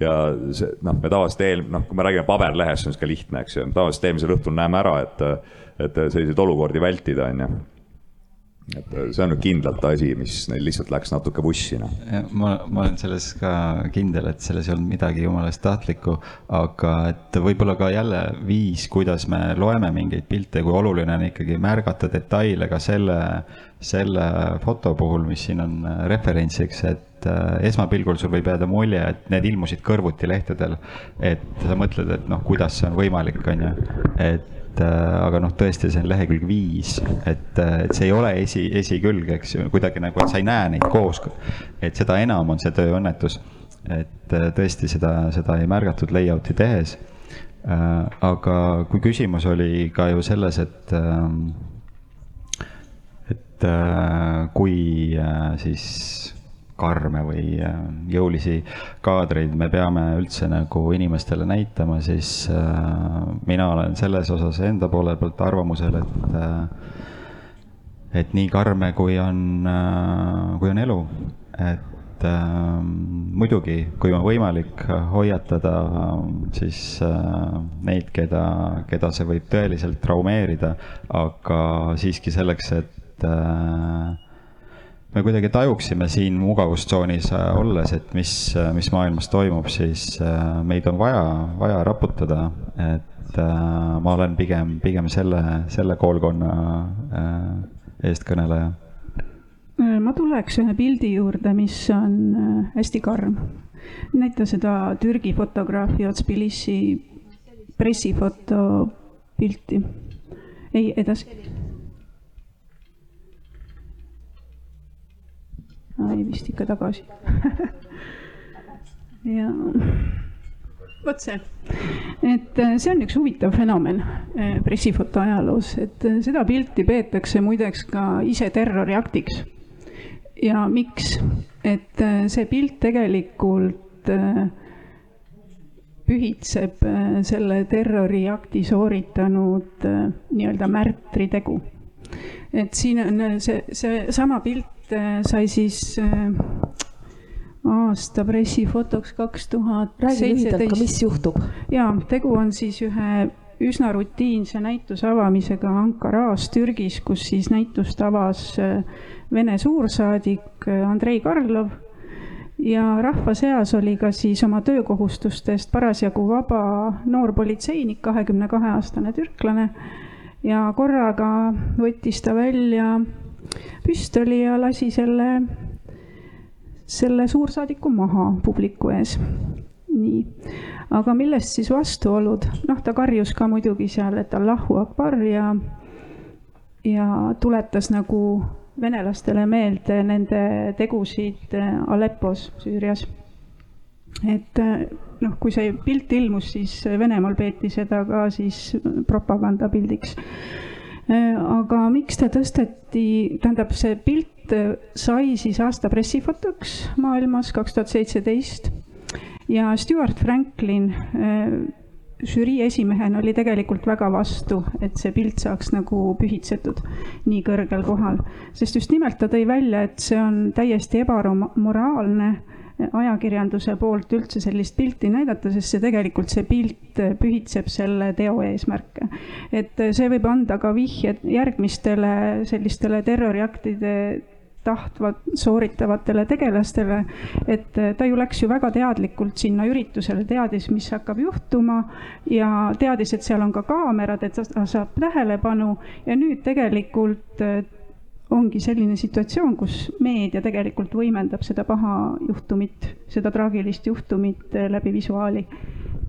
ja see noh, me tavaliselt eel-, noh, kui me räägime paberlehest, see on sihuke lihtne, eks ju, tavaliselt eelmisel õhtul näeme ära, et et selliseid olukordi vältida, on ju et see on nüüd kindlalt asi, mis neil lihtsalt läks natuke vussi, noh. ma, ma olen selles ka kindel, et selles ei olnud midagi jumala eest tahtlikku, aga et võib-olla ka jälle viis, kuidas me loeme mingeid pilte, kui oluline on ikkagi märgata detaile ka selle, selle foto puhul, mis siin on referentsiks, et äh, esmapilgul sul võib jääda mulje, et need ilmusid kõrvuti lehtedel. et sa mõtled, et noh, kuidas see on võimalik, on ju, et et äh, aga noh, tõesti, see on lehekülg viis, et, äh, et see ei ole esi, esikülg, eks ju, kuidagi nagu, et sa ei näe neid koos. et seda enam on see tööõnnetus, et äh, tõesti seda, seda ei märgatud layout'i tehes. aga kui küsimus oli ka ju selles, et, et kui siis karme või äh, jõulisi kaadreid me peame üldse nagu inimestele näitama, siis äh, mina olen selles osas enda poole pealt arvamusel, et äh, et nii karme, kui on, kui on elu, et äh, muidugi, kui on võimalik hoiatada siis äh, neid, keda, keda see võib tõeliselt traumeerida, aga siiski selleks, et äh, me kuidagi tajuksime siin mugavustsoonis äh, olles, et mis, äh, mis maailmas toimub, siis äh, meid on vaja, vaja raputada, et ma olen pigem, pigem selle, selle koolkonna eestkõneleja. ma tuleks ühe pildi juurde, mis on hästi karm. näita seda Türgi fotograafi Otspilisi pressifoto pilti. ei, edasi ei vist ikka tagasi ja vot see, et äh, see on üks huvitav fenomen äh, pressifoto ajaloos, et äh, seda pilti peetakse muideks ka ise terroriaktiks. ja miks, et see pilt tegelikult pühitseb selle terroriakti sooritanud nii-öelda märtritegu. et siin on see, see sama pilt Äh, sai siis äh, aasta pressifotoks kaks tuhat seitseteist. mis juhtub? ja tegu on siis ühe üsna rutiinse näituse avamisega Ankaras, Türgis, kus siis näitust avas äh, Vene suursaadik Andrei Karlov ja rahva seas oli ka siis oma töökohustustest parasjagu vaba noor politseinik, kahekümne kahe aastane türklane ja korraga võttis ta välja püstoli ja lasi selle, selle suursaadiku maha publiku ees. nii, aga millest siis vastuolud, noh, ta karjus ka muidugi seal, et Allahu Akbar ja, ja tuletas nagu venelastele meelde nende tegusid Aleppos, Süürias. et noh, kui see pilt ilmus, siis Venemaal peeti seda ka siis propagandapildiks Äh, aga miks ta tõsteti, tähendab, see pilt äh, sai siis aasta pressifotoks maailmas kaks tuhat seitseteist. Ja Stewart Franklin äh, žürii esimehena oli tegelikult väga vastu, et see pilt saaks nagu pühitsetud nii kõrgel kohal, sest just nimelt ta tõi välja, et see on täiesti ebamoraalne ajakirjanduse poolt üldse sellist pilti näidata, sest see tegelikult, see pilt pühitseb selle teo eesmärke. et see võib anda ka vihje järgmistele sellistele terroriaktide tahtvad, sooritavatele tegelastele. et ta ju läks ju väga teadlikult sinna üritusele, teadis, mis hakkab juhtuma ja teadis, et seal on ka kaamerad, et ta saab tähelepanu ja nüüd tegelikult ongi selline situatsioon, kus meedia tegelikult võimendab seda paha juhtumit, seda traagilist juhtumit läbi visuaali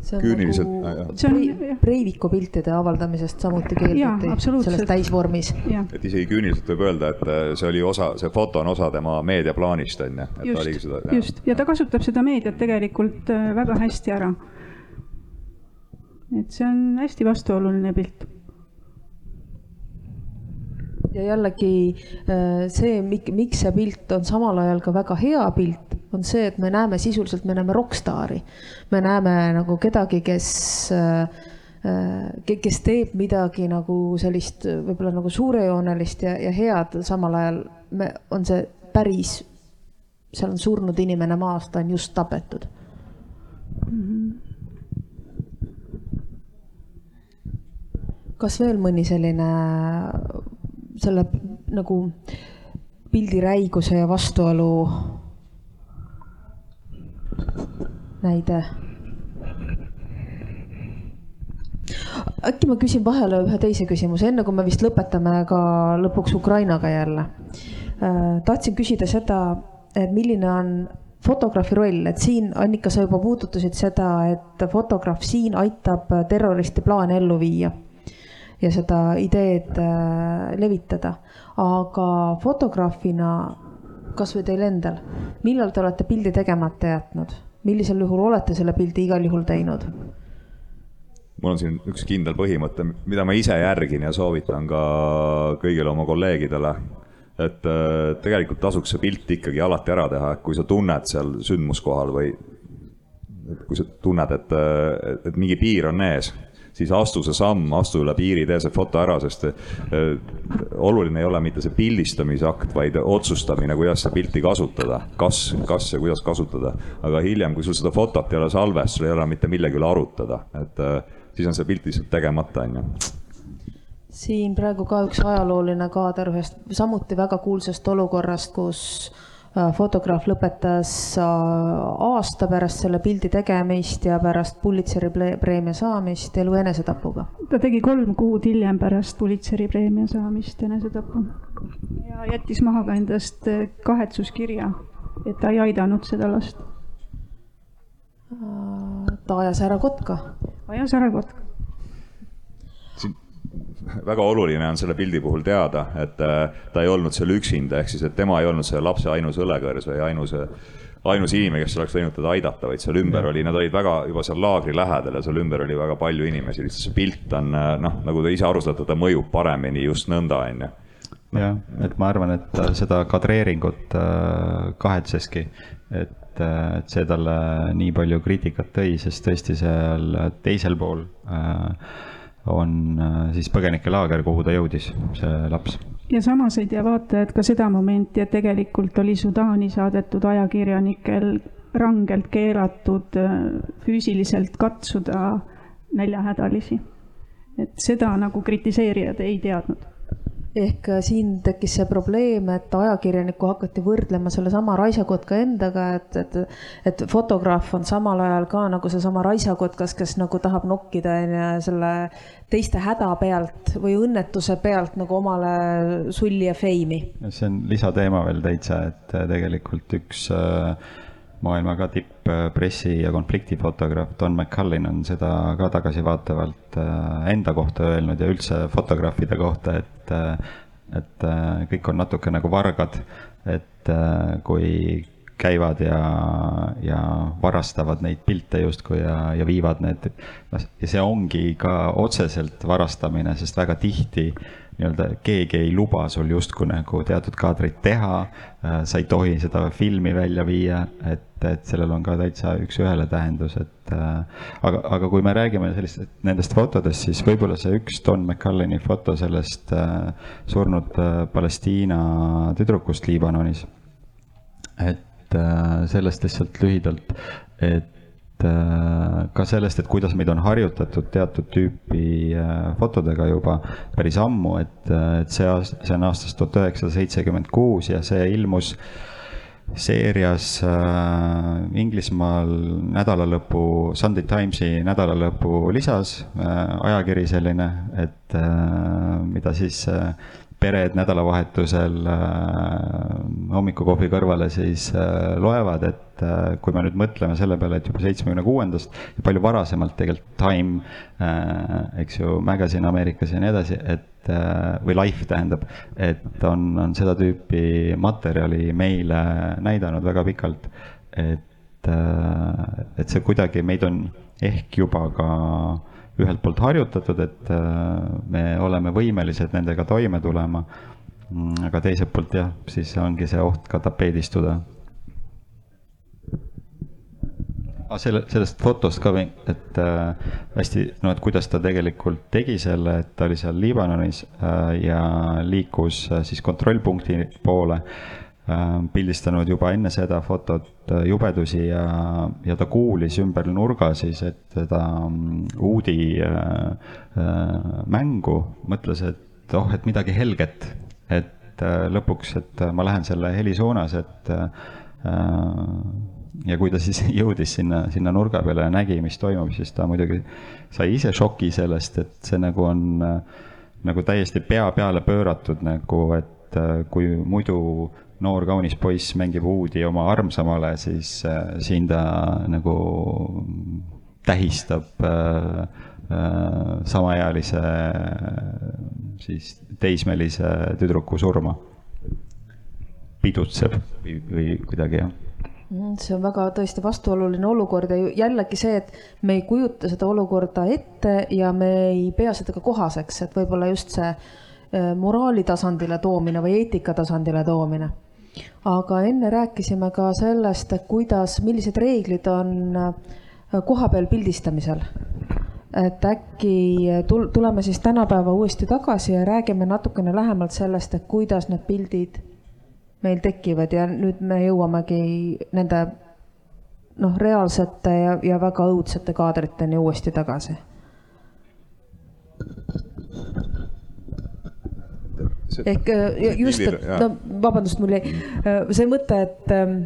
Küüniliselt, nagu See on- Brei- Breiviku piltide avaldamisest samuti keelduti absoluutselt. selles täisvormis. et isegi küüniliselt võib öelda, et äh, see oli osa, see foto on osa tema meediaplaanist, on ju. et ta oligi seda. just, just ja ta kasutab seda meediat tegelikult äh, väga hästi ära. et see on hästi vastuoluline pilt ja jällegi äh, see, miks see pilt on samal ajal ka väga hea pilt, on see, et me näeme sisuliselt, me näeme rokkstaari. me näeme nagu kedagi, kes, kes teeb midagi nagu sellist võib-olla nagu suurejoonelist ja, ja head, samal ajal me, on see päris, seal on surnud inimene maas, ta on just tapetud mm. -hmm. kas veel mõni selline selle nagu pildi räiguse ja vastuolu näide? äkki ma küsin vahele ühe teise küsimuse, enne kui me vist lõpetame ka lõpuks Ukrainaga jälle. tahtsin küsida seda, et milline on fotograafi roll, et siin Annika, sa juba puudutasid seda, et fotograaf siin aitab terroristi plaane ellu viia ja seda ideed äh, levitada. aga fotograafina, kasvõi teil endal, millal te olete pildi tegemata jätnud, millisel juhul olete selle pildi igal juhul teinud? mul on siin üks kindel põhimõte, mida ma ise järgin ja soovitan ka kõigile oma kolleegidele. et äh, tegelikult tasuks see pilt ikkagi alati ära teha, et kui sa tunned seal sündmuskohal või kui sa tunned, et, et mingi piir on ees siis astu see samm, astu üle piiri, tee see foto ära, sest äh, oluline ei ole mitte see pildistamise akt, vaid otsustamine, kuidas seda pilti kasutada. kas, kas ja kuidas kasutada. aga hiljem, kui sul seda fotot ei ole salves, sul ei ole mitte millegi üle arutada, et äh, siis on see pilt lihtsalt tegemata, on ju siin praegu ka üks ajalooline kaader ühest samuti väga kuulsast olukorrast, kus fotograaf lõpetas äh, aasta pärast selle pildi tegemist ja pärast Pulitzeri preemia saamist elu enesetapuga. ta tegi kolm kuud hiljem pärast Pulitzeri preemia saamist enesetapu ja jättis maha ka endast äh, kahetsuskirja, et ta ei aidanud seda last. ta ajas ära kotka. ajas ära kotka väga oluline on selle pildi puhul teada, et äh, ta ei olnud seal üksinda, ehk siis, et tema ei olnud selle lapse ainus õlekõrs või ainus, ainus inimene, kes oleks võinud teda aidata, vaid seal ümber oli, nad olid väga juba seal laagri lähedal ja seal ümber oli väga palju inimesi, lihtsalt see pilt on äh, noh, nagu te ise aru saate, ta mõjub paremini just nõnda, on ju. Jah, et ma arvan, et seda kadreeringut äh, kahetseski, et, et see talle nii palju kriitikat tõi, sest tõesti seal teisel pool äh, on äh, siis põgenikelaager, kuhu ta jõudis, see laps. ja samas ei tea vaatajad ka seda momenti, et tegelikult oli Sudaani saadetud ajakirjanikel rangelt keelatud äh, füüsiliselt katsuda näljahädalisi. et seda nagu kritiseerijad ei teadnud ehk äh, siin tekkis see probleem, et ajakirjanikku hakati võrdlema sellesama raisakotka endaga, et, et, et fotograaf on samal ajal ka nagu seesama raisakotkas, kes nagu tahab nokkida onju selle teiste häda pealt või õnnetuse pealt nagu omale sulli ja feimi. see on lisateema veel täitsa, et äh, tegelikult üks äh, maailma ka tipp-pressi ja konfliktifotograaf Don McCullin on seda ka tagasivaatavalt enda kohta öelnud ja üldse fotograafide kohta, et, et kõik on natuke nagu vargad, et kui käivad ja, ja varastavad neid pilte justkui ja, ja viivad need, noh, ja see ongi ka otseselt varastamine, sest väga tihti nii-öelda keegi ei luba sul justkui nagu teatud kaadrit teha, sa ei tohi seda filmi välja viia, et, et sellel on ka täitsa üks-ühele tähendus, et aga, aga kui me räägime sellistest, nendest fotodest, siis võib-olla see üks Don McCullini foto sellest äh, surnud äh, Palestiina tüdrukust Liibanonis, et äh, sellest lihtsalt lühidalt, et äh, ka sellest, et kuidas meid on harjutatud teatud tüüpi äh, fotodega juba päris ammu, et, et see aasta, see on aastast tuhat üheksasada seitsekümmend kuus ja see ilmus seerias äh, Inglismaal nädalalõpu, Sunday Timesi nädalalõpu lisas äh, ajakiri selline, et äh, mida siis äh, pered nädalavahetusel äh, hommikukohvi kõrvale siis äh, loevad, et äh, kui me nüüd mõtleme selle peale, et juba seitsmekümne kuuendast ja palju varasemalt tegelikult Time eks ju, Magazine Ameerikas ja nii edasi, et või Life tähendab, et on, on seda tüüpi materjali meile näidanud väga pikalt, et et see kuidagi meid on ehk juba ka äh, ühelt poolt harjutatud, et äh, me oleme võimelised nendega toime tulema. Mm, aga teiselt poolt jah, siis ongi see oht ka tapeedistuda. aga selle, sellest fotost ka, et äh, hästi, no et kuidas ta tegelikult tegi selle, et ta oli seal Liibanonis äh, ja liikus äh, siis kontrollpunkti poole äh, pildistanud juba enne seda fotot äh, jubedusi ja, ja ta kuulis ümber nurga siis, et seda mm, uudi äh, äh, mängu, mõtles, et oh, et midagi helget, et äh, lõpuks, et ma lähen selle heli suunas, et äh, ja kui ta siis jõudis sinna, sinna nurga peale ja nägi, mis toimub, siis ta muidugi sai ise šoki sellest, et see nagu on äh, nagu täiesti pea peale pööratud nagu, et äh, kui muidu noor kaunis poiss mängib uudi oma armsamale, siis äh, siin ta nagu tähistab äh, äh, samaealise siis teismelise tüdruku surma. pidutseb või, või kuidagi jah mm, see on väga tõesti vastuoluline olukord ja jällegi see, et me ei kujuta seda olukorda ette ja me ei pea seda ka kohaseks, et võib-olla just see äh, moraali tasandile toomine või eetika tasandile toomine aga enne rääkisime ka sellest, kuidas, millised reeglid on äh, kohapeal pildistamisel. et äkki tul-, tuleme siis tänapäeva uuesti tagasi ja räägime natukene lähemalt sellest, et kuidas need pildid meil tekivad ja nüüd me jõuamegi nende noh, reaalsete ja, ja väga õudsete kaadriteni uuesti tagasi ehk äh, just, et no vabandust, mul jäi äh, see mõte, et, ähm,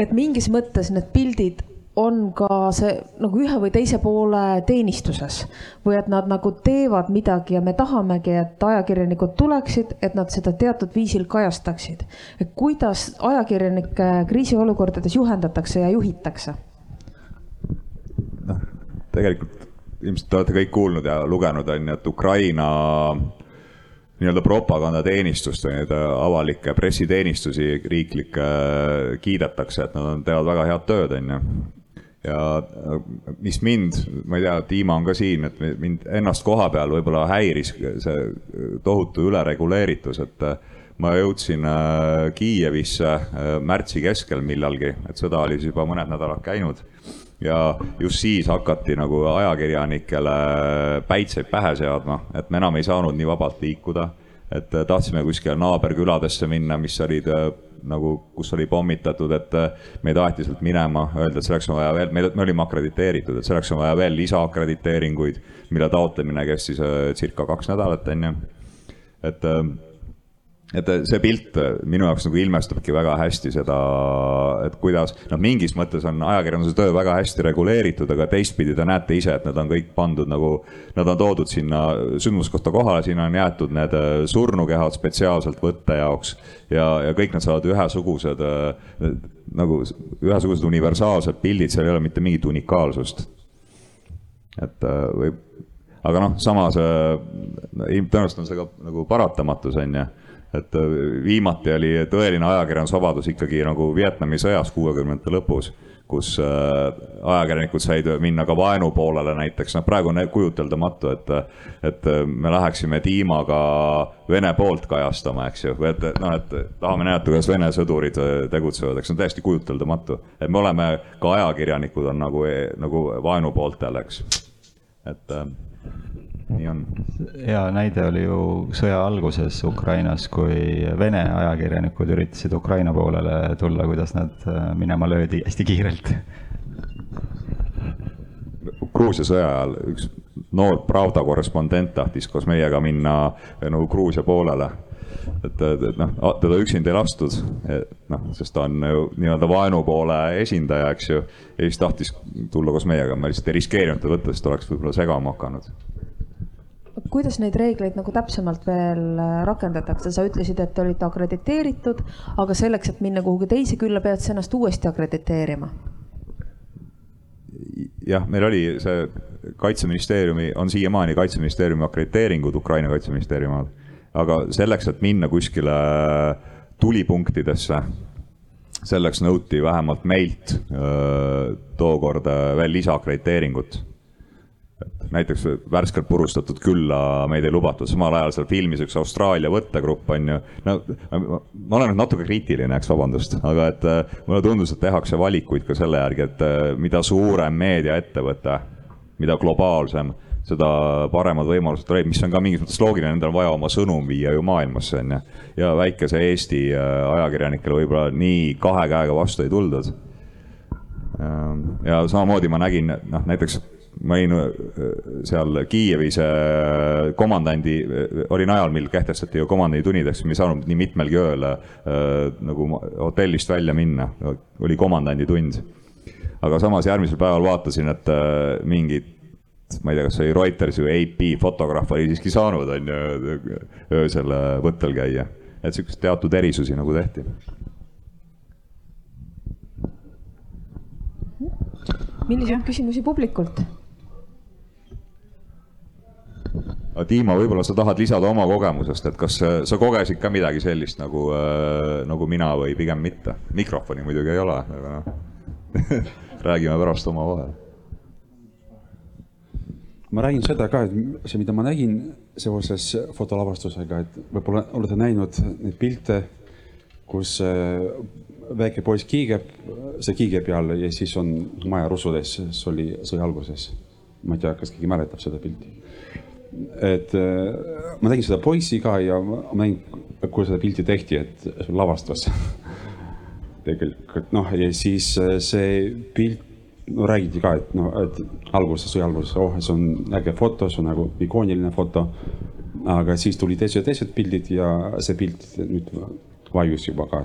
et mingis mõttes need pildid on ka see nagu ühe või teise poole teenistuses või et nad nagu teevad midagi ja me tahamegi, et ajakirjanikud tuleksid, et nad seda teatud viisil kajastaksid. et kuidas ajakirjanikke kriisiolukordades juhendatakse ja juhitakse? noh, tegelikult ilmselt te olete kõik kuulnud ja lugenud, on ju, et Ukraina nii-öelda propagandateenistust või neid avalikke pressiteenistusi riiklikke kiidetakse, et nad teevad väga head tööd, on ju. ja mis mind, ma ei tea, Dima on ka siin, et mind ennast koha peal võib-olla häiris see tohutu ülereguleeritus, et ma jõudsin äh, Kiievisse äh, märtsi keskel millalgi, et sõda oli siis juba mõned nädalad käinud ja just siis hakati nagu ajakirjanikele päitseid pähe seadma, et me enam ei saanud nii vabalt liikuda. et tahtsime kuskile naaberküladesse minna, mis olid äh, nagu, kus oli pommitatud, et äh, meid aeti sealt minema, öeldi, et selleks on vaja veel, me, me olime akrediteeritud, et selleks on vaja veel lisaakrediteeringuid, mille taotlemine kestis äh, circa kaks nädalat, on ju. et et see pilt minu jaoks nagu ilmestabki väga hästi seda, et kuidas, noh, mingis mõttes on ajakirjanduse töö väga hästi reguleeritud, aga teistpidi te näete ise, et need on kõik pandud nagu, nad on toodud sinna sündmuskohta kohale, sinna on jäetud need äh, surnukehad spetsiaalselt võtte jaoks ja, ja kõik nad saavad ühesugused äh, nagu ühesugused universaalsed pildid, seal ei ole mitte mingit unikaalsust. et äh, võib, aga noh, samas tõenäoliselt on see ka nagu paratamatus, on ju et äh, viimati oli tõeline ajakirjandusvabadus ikkagi nagu Vietnami sõjas kuuekümnendate lõpus, kus äh, ajakirjanikud said minna ka vaenu poolele näiteks, noh, praegu on kujuteldamatu, et, et me läheksime tiimaga Vene poolt kajastama, eks ju, et noh, et tahame näidata, kuidas Vene sõdurid tegutsevad, eks see on täiesti kujuteldamatu. et me oleme, ka ajakirjanikud on nagu, nagu vaenu pooltel, eks, et äh, nii on. hea näide oli ju sõja alguses Ukrainas, kui Vene ajakirjanikud üritasid Ukraina poolele tulla, kuidas nad äh, minema löödi hästi kiirelt. Gruusia sõja ajal üks noor Pravda korrespondent tahtis koos meiega minna nagu Gruusia poolele et, et, et noh, teda üksinda ei lastud, noh, sest ta on ju nii-öelda vaenupoole esindaja, eks ju. ja siis tahtis tulla koos meiega, ma lihtsalt ei riskeerinud teda võtta, sest oleks võib-olla segama hakanud kuidas neid reegleid nagu täpsemalt veel äh, rakendatakse, sa ütlesid, et te olite akrediteeritud, aga selleks, et minna kuhugi teise külla, pead sa ennast uuesti akrediteerima? jah, meil oli see kaitseministeeriumi, on siiamaani kaitseministeeriumi akrediteeringud Ukraina kaitseministeeriumi all aga selleks, et minna kuskile tulipunktidesse, selleks nõuti vähemalt meilt öö, tookord veel lisaakrediteeringut. Näiteks värskelt purustatud külla meid ei lubatud, samal ajal seal filmis üks Austraalia võttegrupp on ju. no ma olen nüüd natuke kriitiline, eks, vabandust, aga et mulle tundus, et tehakse valikuid ka selle järgi, et mida suurem meediaettevõte, mida globaalsem seda paremad võimalused olid, mis on ka mingis mõttes loogiline, nendel on vaja oma sõnum viia ju maailmasse, on ju. ja väikese Eesti äh, ajakirjanikele võib-olla nii kahe käega vastu ei tuldud. Ja samamoodi ma nägin, noh näiteks ma olin äh, seal Kiievis äh, komandandi, olin ajal, mil kehtestati ju komandanditunnideks, me ei saanud nii mitmelgi ööl äh, nagu hotellist välja minna, oli komandanditund. aga samas järgmisel päeval vaatasin, et äh, mingid ma ei tea, kas see oli Reuters või AP fotograaf oli siiski saanud, on ju, öösel võttel käia. et siukseid teatud erisusi nagu tehti. milliseid küsimusi publikult? Tiimo, võib-olla sa tahad lisada oma kogemusest, et kas sa kogesid ka midagi sellist nagu äh,, nagu mina või pigem mitte? mikrofoni muidugi ei ole, aga noh räägime pärast omavahel ma räägin seda ka, et see, mida ma nägin seoses fotolavastusega, et võib-olla olete näinud neid pilte, kus äh, väike poiss kiigeb, see kiige peal ja siis on maja rusudes, see oli sõja alguses. ma ei tea, kas keegi mäletab seda pilti. Et äh, ma nägin seda poissi ka ja ma nägin, kui seda pilti tehti, et lavastas tegelikult noh, ja siis äh, see pilt no räägiti ka, et noh, et alguses, sõja alguses, oh, see on äge foto, see on nagu ikooniline foto. aga siis tulid teised, teised pildid ja see pilt nüüd vajus juba ka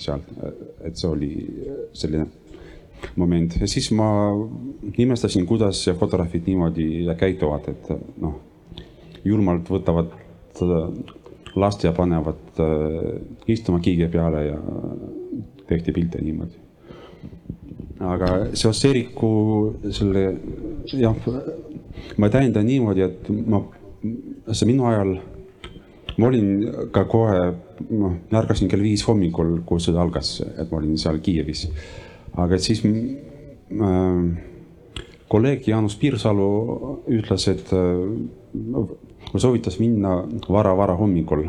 sealt, et see oli selline moment ja siis ma imestasin, kuidas fotograafid niimoodi käituvad, et noh, julmalt võtavad last ja panevad äh, istuma kiige peale ja tehti pilte niimoodi aga seoses Eeriku selle jah, ma täiendan niimoodi, et ma, see minu ajal, ma olin ka kohe, noh, ärkasin kell viis hommikul, kui sõda algas, et ma olin seal Kiievis. aga siis äh, kolleeg Jaanus Piirsalu ütles, et äh, soovitas minna vara-vara hommikul.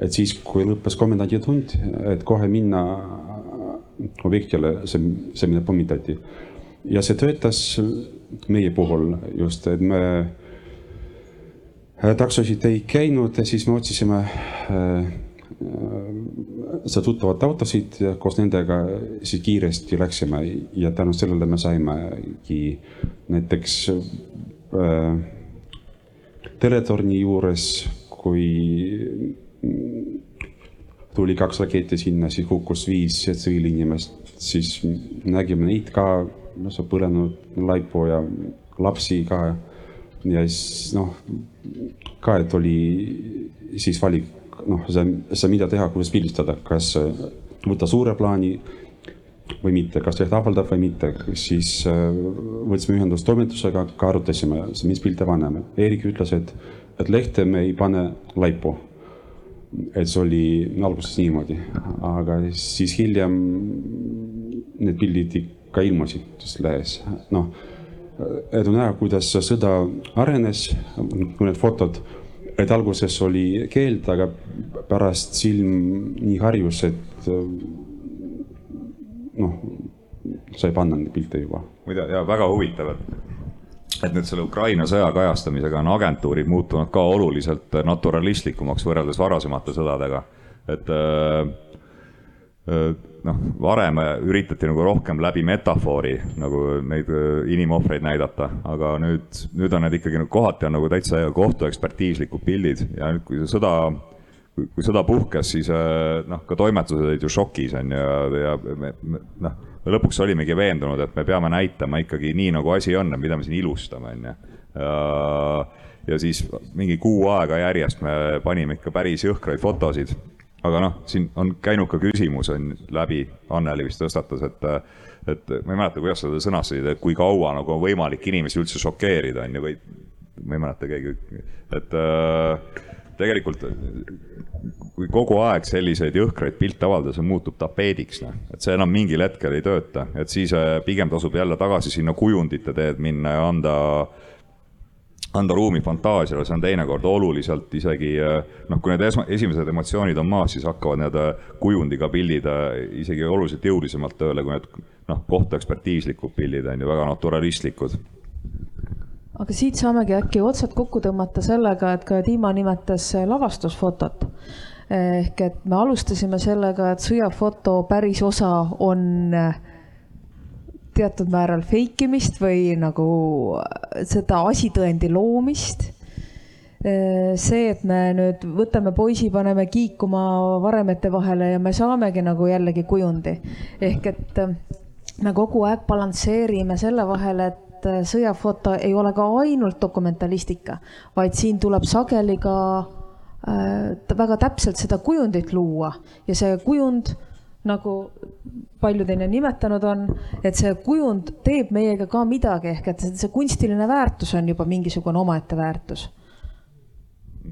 et siis, kui lõppes komendanditund, et kohe minna objektile, see, see, mida pommitati. ja see töötas meie puhul just, et me äh, taksosid ei käinud siis me otsisime äh, seda tuttavat autosid ja koos nendega siis kiiresti läksime ja tänu sellele me saimegi näiteks äh, teletorni juures, kui tuli kaks raketti sinna, siis hukkus viis tsiviilinimest, siis nägime neid ka, noh, see põlenud laipu ja lapsi ka. ja siis noh, ka, et oli siis valik, noh, see, see, mida teha, kuidas pildistada, kas võtta suure plaani või mitte, kas leht avaldab või mitte, siis äh, võtsime ühendust toimetusega, ka arutasime, mis pilte paneme. Eerik ütles, et, et lehte me ei pane laipu et see oli alguses niimoodi, aga siis hiljem need pildid ikka ilmusid lehes, noh. et on näha, kuidas sõda arenes, mõned fotod, et alguses oli keeld, aga pärast silm nii harjus, et noh, sai panna neid pilte juba. muide, ja väga huvitav, et et nüüd selle Ukraina sõja kajastamisega on agentuurid muutunud ka oluliselt naturalistlikumaks võrreldes varasemate sõdadega. et äh, noh, varem üritati nagu rohkem läbi metafoori nagu neid inimohvreid näidata, aga nüüd, nüüd on need ikkagi nagu kohati on nagu täitsa kohtuekspertiislikud pildid ja nüüd, kui see sõda kui, sõda puhkes, siis noh, ka toimetused olid ju šokis on ju ja, ja noh, lõpuks olimegi veendunud, et me peame näitama ikkagi nii, nagu asi on, mida me siin ilustame, on ju. ja siis mingi kuu aega järjest me panime ikka päris jõhkraid fotosid aga noh, siin on käinud ka küsimus on läbi, Anneli vist tõstatas, et, et ma ei mäleta, kuidas seda sõnastasid, et kui kaua nagu on võimalik inimesi üldse šokeerida, on ju, või ma ei mäleta keegi, et äh, tegelikult kui kogu aeg selliseid jõhkraid pilte avaldada, see muutub tapeediks, noh, et see enam mingil hetkel ei tööta, et siis äh, pigem tasub jälle tagasi sinna kujundite teed minna ja anda äh, anda ruumi fantaasiale, see on teinekord oluliselt isegi noh, kui need esma, esimesed emotsioonid on maas, siis hakkavad need kujundiga pildid isegi oluliselt jõulisemalt tööle, kui need noh, kohtuekspertiislikud pildid on ju väga naturalistlikud. Aga siit saamegi äkki otsad kokku tõmmata sellega, et ka Dima nimetas lavastusfotot. ehk et me alustasime sellega, et sõjafoto päris osa on äh, teatud määral fake imist või nagu seda asitõendi loomist. see, et me nüüd võtame poisi, paneme kiikuma varemete vahele ja me saamegi nagu jällegi kujundi. ehk et me kogu aeg balansseerime selle vahel, et sõjafoto ei ole ka ainult dokumentalistika, vaid siin tuleb sageli ka äh, väga täpselt seda kujundit luua. Ja see kujund nagu paljud enne nimetanud on, et see kujund teeb meiega ka midagi, ehk et see kunstiline väärtus on juba mingisugune omaette väärtus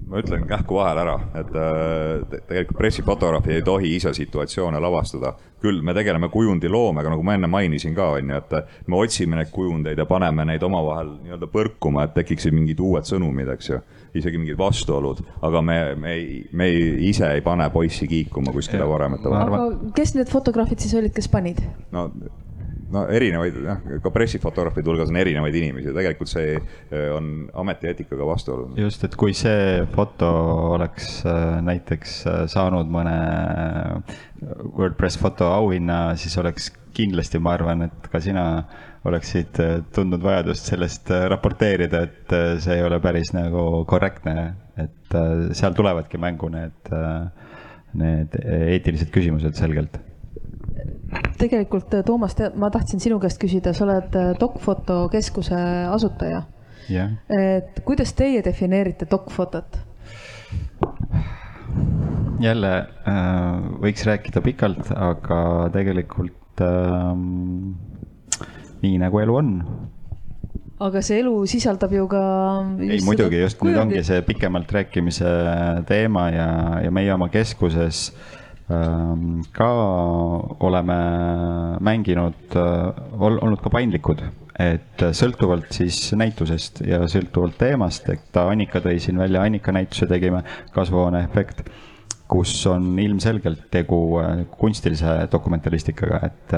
ma ütlen kähku vahele ära, et äh, tegelikult pressifotograaf ei tohi ise situatsioone lavastada. küll me tegeleme kujundiloomega, nagu ma enne mainisin ka, on ju, et me otsime neid kujundeid ja paneme neid omavahel nii-öelda põrkuma, et tekiksid mingid uued sõnumid, eks ju. isegi mingid vastuolud, aga me, me ei, me ei, ise ei pane poissi kiikuma kuskile varemete vahele. aga kes need fotograafid siis olid, kes panid? no no erinevaid, noh, ka pressifotograafide hulgas on erinevaid inimesi, tegelikult see eh, on ametieetikaga vastuolu. just, et kui see foto oleks eh, näiteks eh, saanud mõne WordPress fotoauhinna, siis oleks kindlasti, ma arvan, et ka sina oleksid tundnud vajadust sellest raporteerida, et see ei ole päris nagu korrektne, et seal tulevadki mängu need, need eetilised küsimused selgelt tegelikult Toomas, ma tahtsin sinu käest küsida, sa oled Dokfoto keskuse asutaja yeah.. et kuidas teie defineerite dokfotot? jälle äh, võiks rääkida pikalt, aga tegelikult äh, nii nagu elu on. aga see elu sisaldab ju ka. ei muidugi, just nüüd ongi see pikemalt rääkimise teema ja, ja meie oma keskuses äh, ka oleme mänginud äh,, olnud ka paindlikud et sõltuvalt siis näitusest ja sõltuvalt teemast, et Annika tõi siin välja, Annika näituse tegime, kasvuhooneefekt, kus on ilmselgelt tegu äh, kunstilise dokumentalistikaga, et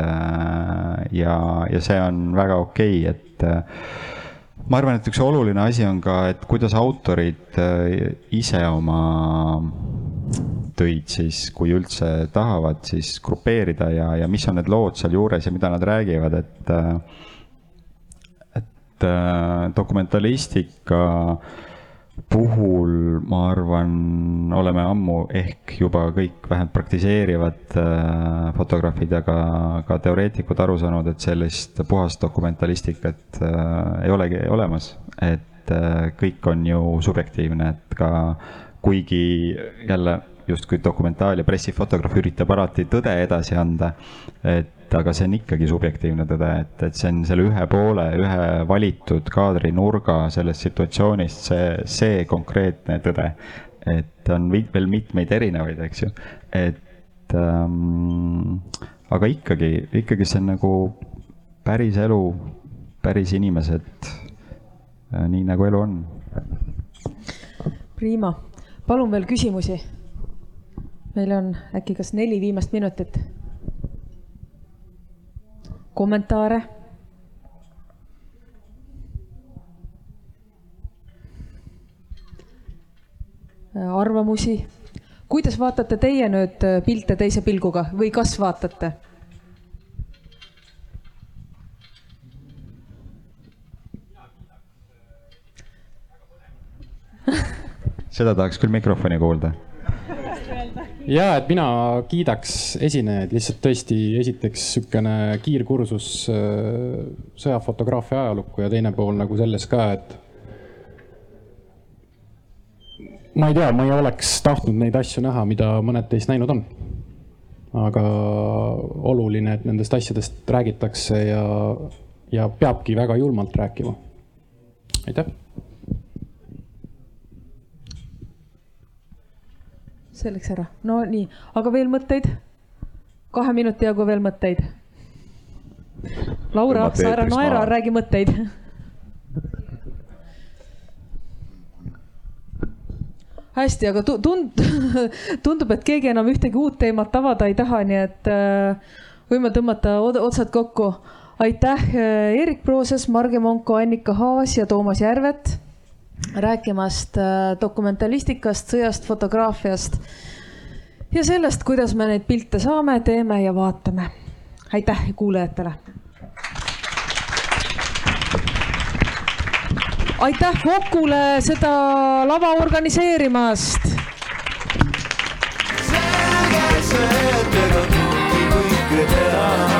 ja, ja see on väga okei okay,, et ma arvan, et üks oluline asi on ka, et kuidas autorid ise oma töid siis, kui üldse tahavad, siis grupeerida ja, ja mis on need lood sealjuures ja mida nad räägivad, et et dokumentalistika puhul ma arvan, oleme ammu ehk juba kõik vähemalt praktiseerivad äh, fotograafid ja ka, ka teoreetikud aru saanud, et sellist puhast dokumentalistikat äh, ei olegi olemas. et äh, kõik on ju subjektiivne, et ka kuigi jälle justkui dokumentaal- ja pressifotograaf üritab alati tõde edasi anda, et aga see on ikkagi subjektiivne tõde, et, et see on selle ühe poole, ühe valitud kaadrinurga sellest situatsioonist, see, see konkreetne tõde. et on veel mitmeid erinevaid, eks ju, et ähm, aga ikkagi, ikkagi see on nagu päris elu, päris inimesed, äh, nii nagu elu on. Prima, palun veel küsimusi. meil on äkki kas neli viimast minutit kommentaare? arvamusi? kuidas vaatate teie nüüd äh, pilte teise pilguga või kas vaatate? seda tahaks küll mikrofoni kuulda. ja et mina kiidaks esinejaid lihtsalt tõesti esiteks niisugune kiirkursus äh, sõjafotograafia ajalukku ja teine pool nagu selles ka, et ma ei tea, ma ei oleks tahtnud neid asju näha, mida mõned teist näinud on. aga oluline, et nendest asjadest räägitakse ja, ja peabki väga julmalt rääkima. aitäh see läks ära, no nii, aga veel mõtteid? kahe minuti jagu veel mõtteid. Laura, sa ära naera, räägi mõtteid. hästi, aga tund-, tundub, et keegi enam ühtegi uut teemat avada ei taha, nii et äh, võime tõmmata otsad kokku. aitäh, äh, Prooses, Marge Monko, Annika Haas ja Toomas Järvet rääkimast äh, dokumentalistikast, sõjast, fotograafiast ja sellest, kuidas me neid pilte saame, teeme ja vaatame. aitäh kuulajatele. aitäh Kokule seda lava organiseerimast. selge see, et ega kõike teha.